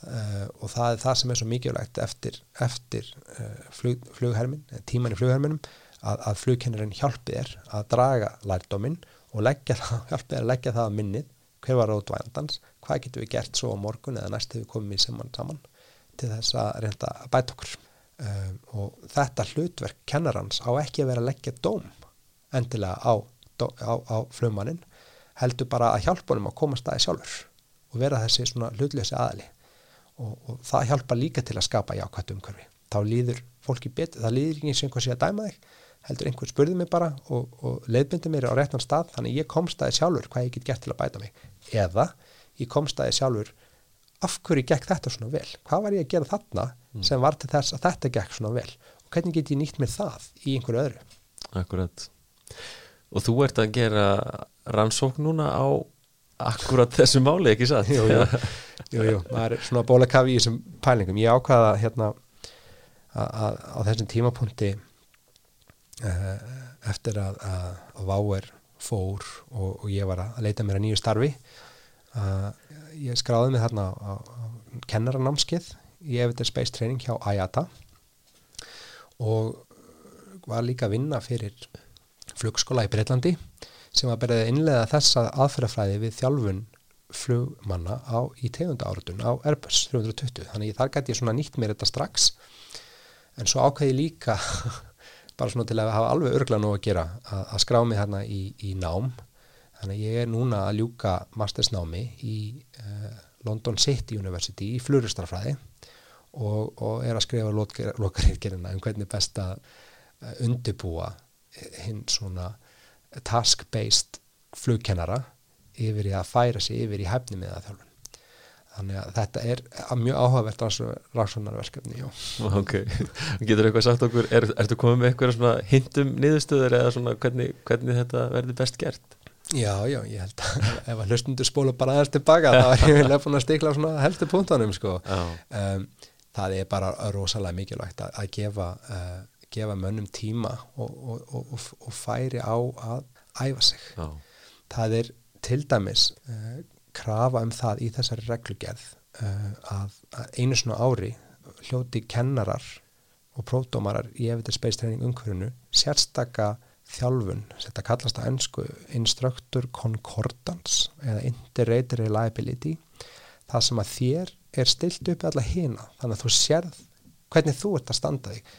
Uh, og það er það sem er svo mikilvægt eftir, eftir uh, flug, flughermin tíman í flugherminum að, að flugkennarinn hjálpi þér að draga lærdóminn og leggja það, hjálpi þér að leggja það að minnið hver var rótvændans, hvað getur við gert svo á morgun eða næst hefur við komið saman saman til þess að reynda að bæta okkur. Um, og þetta hlutverk kennarans á ekki að vera að leggja dóm endilega á, á, á flugmannin heldur bara að hjálpa honum að koma staði sjálfur og vera þessi svona hlutlösi aðli og, og það hjálpa líka til að skapa jákvæmt umhverfi. Þá líður fólki betur, það líður ekki eins og einhver sé að dæma þig heldur einhver spurði mig bara og, og leiðbindi mér á réttan stað þannig ég komst aðeins sjálfur hvað ég get gert til að bæta mig. Eða ég komst aðeins sjálfur af hverju gekk þetta svona vel? Hvað var ég að gera þarna mm. sem var til þess að þetta gekk svona vel? Og hvernig get ég nýtt mér það í einhverju öðru?
Akkurat. Og þú ert að gera rannsókn núna á akkurat þessu máli ekki satt?
Jú, jú. Jú, jú, maður er svona bólakafi í þessum pælingum. Ég ákvaða hérna að á þessum tímapunkti uh, eftir að, að Váer fór og, og ég var að leita mér að nýju starfi uh, ég skráði mig þarna á, á kennaranámskið í Evidence Based Training hjá IATA og var líka að vinna fyrir flugskóla í Breitlandi sem var berið að innlega þessa aðferðafræði við þjálfun flugmanna á, í tegunda áratun á Airbus 320 þannig þar gæti ég svona nýtt mér þetta strax. En svo ákveði líka bara svona til að hafa alveg örgla nú að gera að, að skrá mig hérna í, í nám. Þannig ég er núna að ljúka mastersnámi í uh, London City University í fluristarfræði og, og er að skrifa lokaríkirina um hvernig best að uh, undibúa hinn svona task-based flugkennara yfir í að færa sig yfir í hefni með það þjálfun þannig að þetta er mjög áhugavert rannsóknarverkefni
Ok, getur eitthvað sagt okkur er, ertu komið með eitthvað hindum niðurstöður eða svona hvernig, hvernig þetta verður best gert?
Já, já, ég held að ef að hlustundur spóla bara aðeins tilbaka þá er ég vel eftir að stikla svona helstu punktunum sko. um, það er bara rosalega mikilvægt að, að gefa, uh, gefa mönnum tíma og, og, og, og færi á að æfa sig já. það er til dæmis uh, krafa um það í þessari reglugerð uh, að, að einu svona ári hljóti kennarar og prófdómarar í evitur space training umhverfunu sérstakka þjálfun, þetta kallast að ennsku instructor concordance eða integrated reliability það sem að þér er stilt upp allar hina, þannig að þú sérð hvernig þú ert að standa þig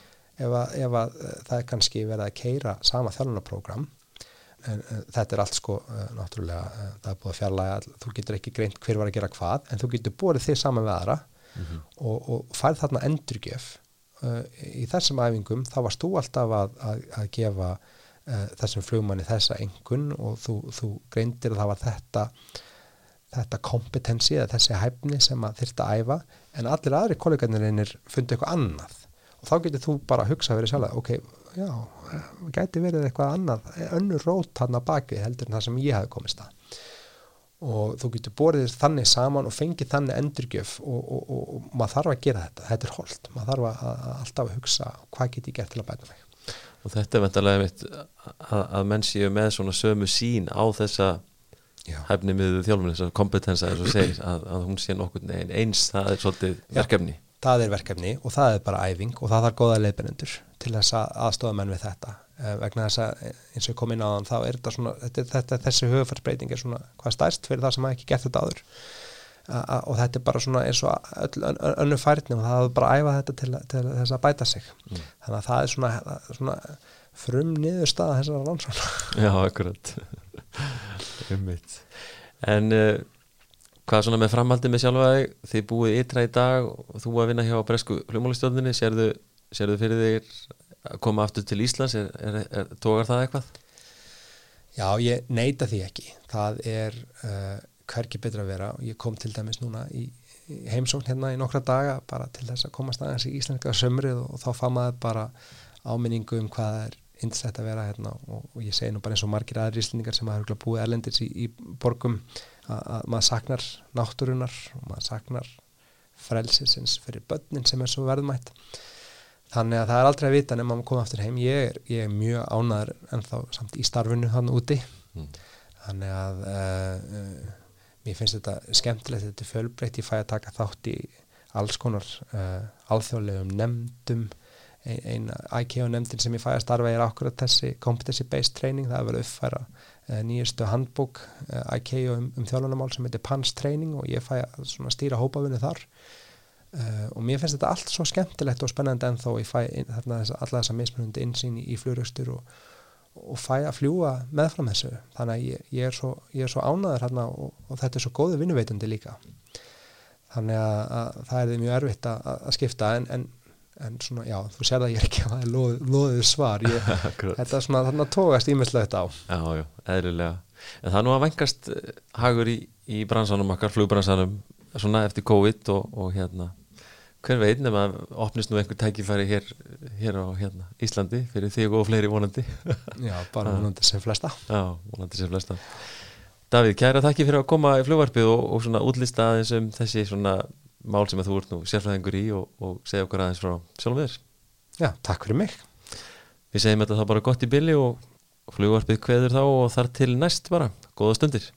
ef að, ef að uh, það er kannski verið að keira sama þjálfunarprogram en þetta er allt sko uh, náttúrulega, uh, það er búið að fjarlæga þú getur ekki greint hver var að gera hvað en þú getur borið þig saman við aðra og, og færð þarna endurgjöf í þessum æfingum þá varst þú alltaf að, að, að gefa uh, þessum flugmanni þessa engun og þú, þú greindir að það var þetta þetta kompetensi eða þessi hæfni sem að þyrta að æfa en allir aðri kollegarnir fundi eitthvað annað og þá getur þú bara að hugsa verið sjálf ok, já, gæti verið eitthvað annað, önnur rót hann að baki heldur en það sem ég hafi komist að. Og þú getur borðið þannig saman og fengið þannig endurgjöf og, og, og, og maður þarf að gera þetta, þetta er holdt maður þarf að, að alltaf að hugsa hvað get ég gert til að bæta mig.
Og þetta er vendarlega mitt að, að menn séu með svona sömu sín á þessa
Já.
hæfni miður þjálfum þessar kompetensa að, að hún sé nokkur eins það er svolítið verkefni
það er verkefni og það er bara æfing og það þarf góða leiðbennendur til þess að aðstofa menn við þetta. Eh, vegna þess að eh, eins og ég kom inn á þann þá er þetta svona, þetta, þetta, þessi höfufarsbreyting er svona hvað stærst fyrir það sem hafa ekki gert þetta áður. A, og þetta er bara svona eins og öll ön- ön- önnur færni og það hafa bara að æfa þetta til, til þess að bæta sig.
Mm.
þannig að það er svona, svona frum niður staða þessara rannsóna
Já, akkurat. Ummitt En uh, hvað svona með framhaldið með sjálfa þig? Þið búið ytra í dag og þú að vinna hjá Bresku hljómálistjóðinni sérðu, sérðu fyrir þig að koma aftur til Íslands? Er, er, er, tógar það eitthvað?
Já, ég neita því ekki. Það er uh, hverki betra að vera. Og ég kom til dæmis núna í, í heimsókn hérna í nokkra daga bara til þess að komast aðeins í íslenska sömrið og, og þá fá maður bara áminningu um hvað það er yndislegt að vera hérna og, og ég segi nú bara eins og margir aðri íslendingar sem hafa búið erlendis í, í borgum að, að maður saknar náttúrunar og maður saknar frelsisins fyrir börnin sem er svo verðmætt. Þannig að það er aldrei að vita nema maður koma aftur heim. Ég er, ég er mjög ánæður en þá samt í starfinu hann úti.
Mm.
þannig að uh, uh, mér finnst þetta skemmtilegt þetta er fjölbreytt, ég fæ að taka þátt í alls konar uh, alþjóðlegum nefndum. Ein, ein IKEA nefndin sem ég fæ að starfa er akkurat þessi competency based training það er verið að uppfæra nýjastu handbók IKEA um, um þjálfunamál sem heitir PANS training og ég fæ að stýra hópavinni þar. Uh, og mér finnst þetta allt svo skemmtilegt og spennandi en þó ég fæ þarna alla þessa mismunandi insýn í, í fluguröstur og, og fæ að fljúa meðfram þessu. Þannig að ég, ég, er, svo, svo ánæður hérna og, og þetta er svo góðu vinnuveitandi líka. Þannig að, að það er mjög erfitt að, að skipta en, en, en svona já, þú sér það ég er ekki að það er loð, loðið svar. Ég, þetta er svona þarna tógast ímislegt á.
Já, já, eðlilega. En það er nú að vengast eh, hagur í, í bransanum okkar, flugbransanum svona eftir COVID og, og hérna. Hver veit nema að opnist nú einhver tækifæri hér, hér á hérna, Íslandi fyrir þig og fleiri vonandi.
Já, bara vonandi sem flesta.
Já, vonandi sem flesta. Davíð, kæra þakki fyrir að koma í flugvarpið og, og svona útlista aðeins um þessi svona mál sem að þú ert nú sérfræðingur í og, og segja okkur aðeins frá sjálfum þér.
Já, takk fyrir mig.
Við segjum þetta þá bara gott í billi og flugvarpið kveður þá og þar til næst bara, góða stundir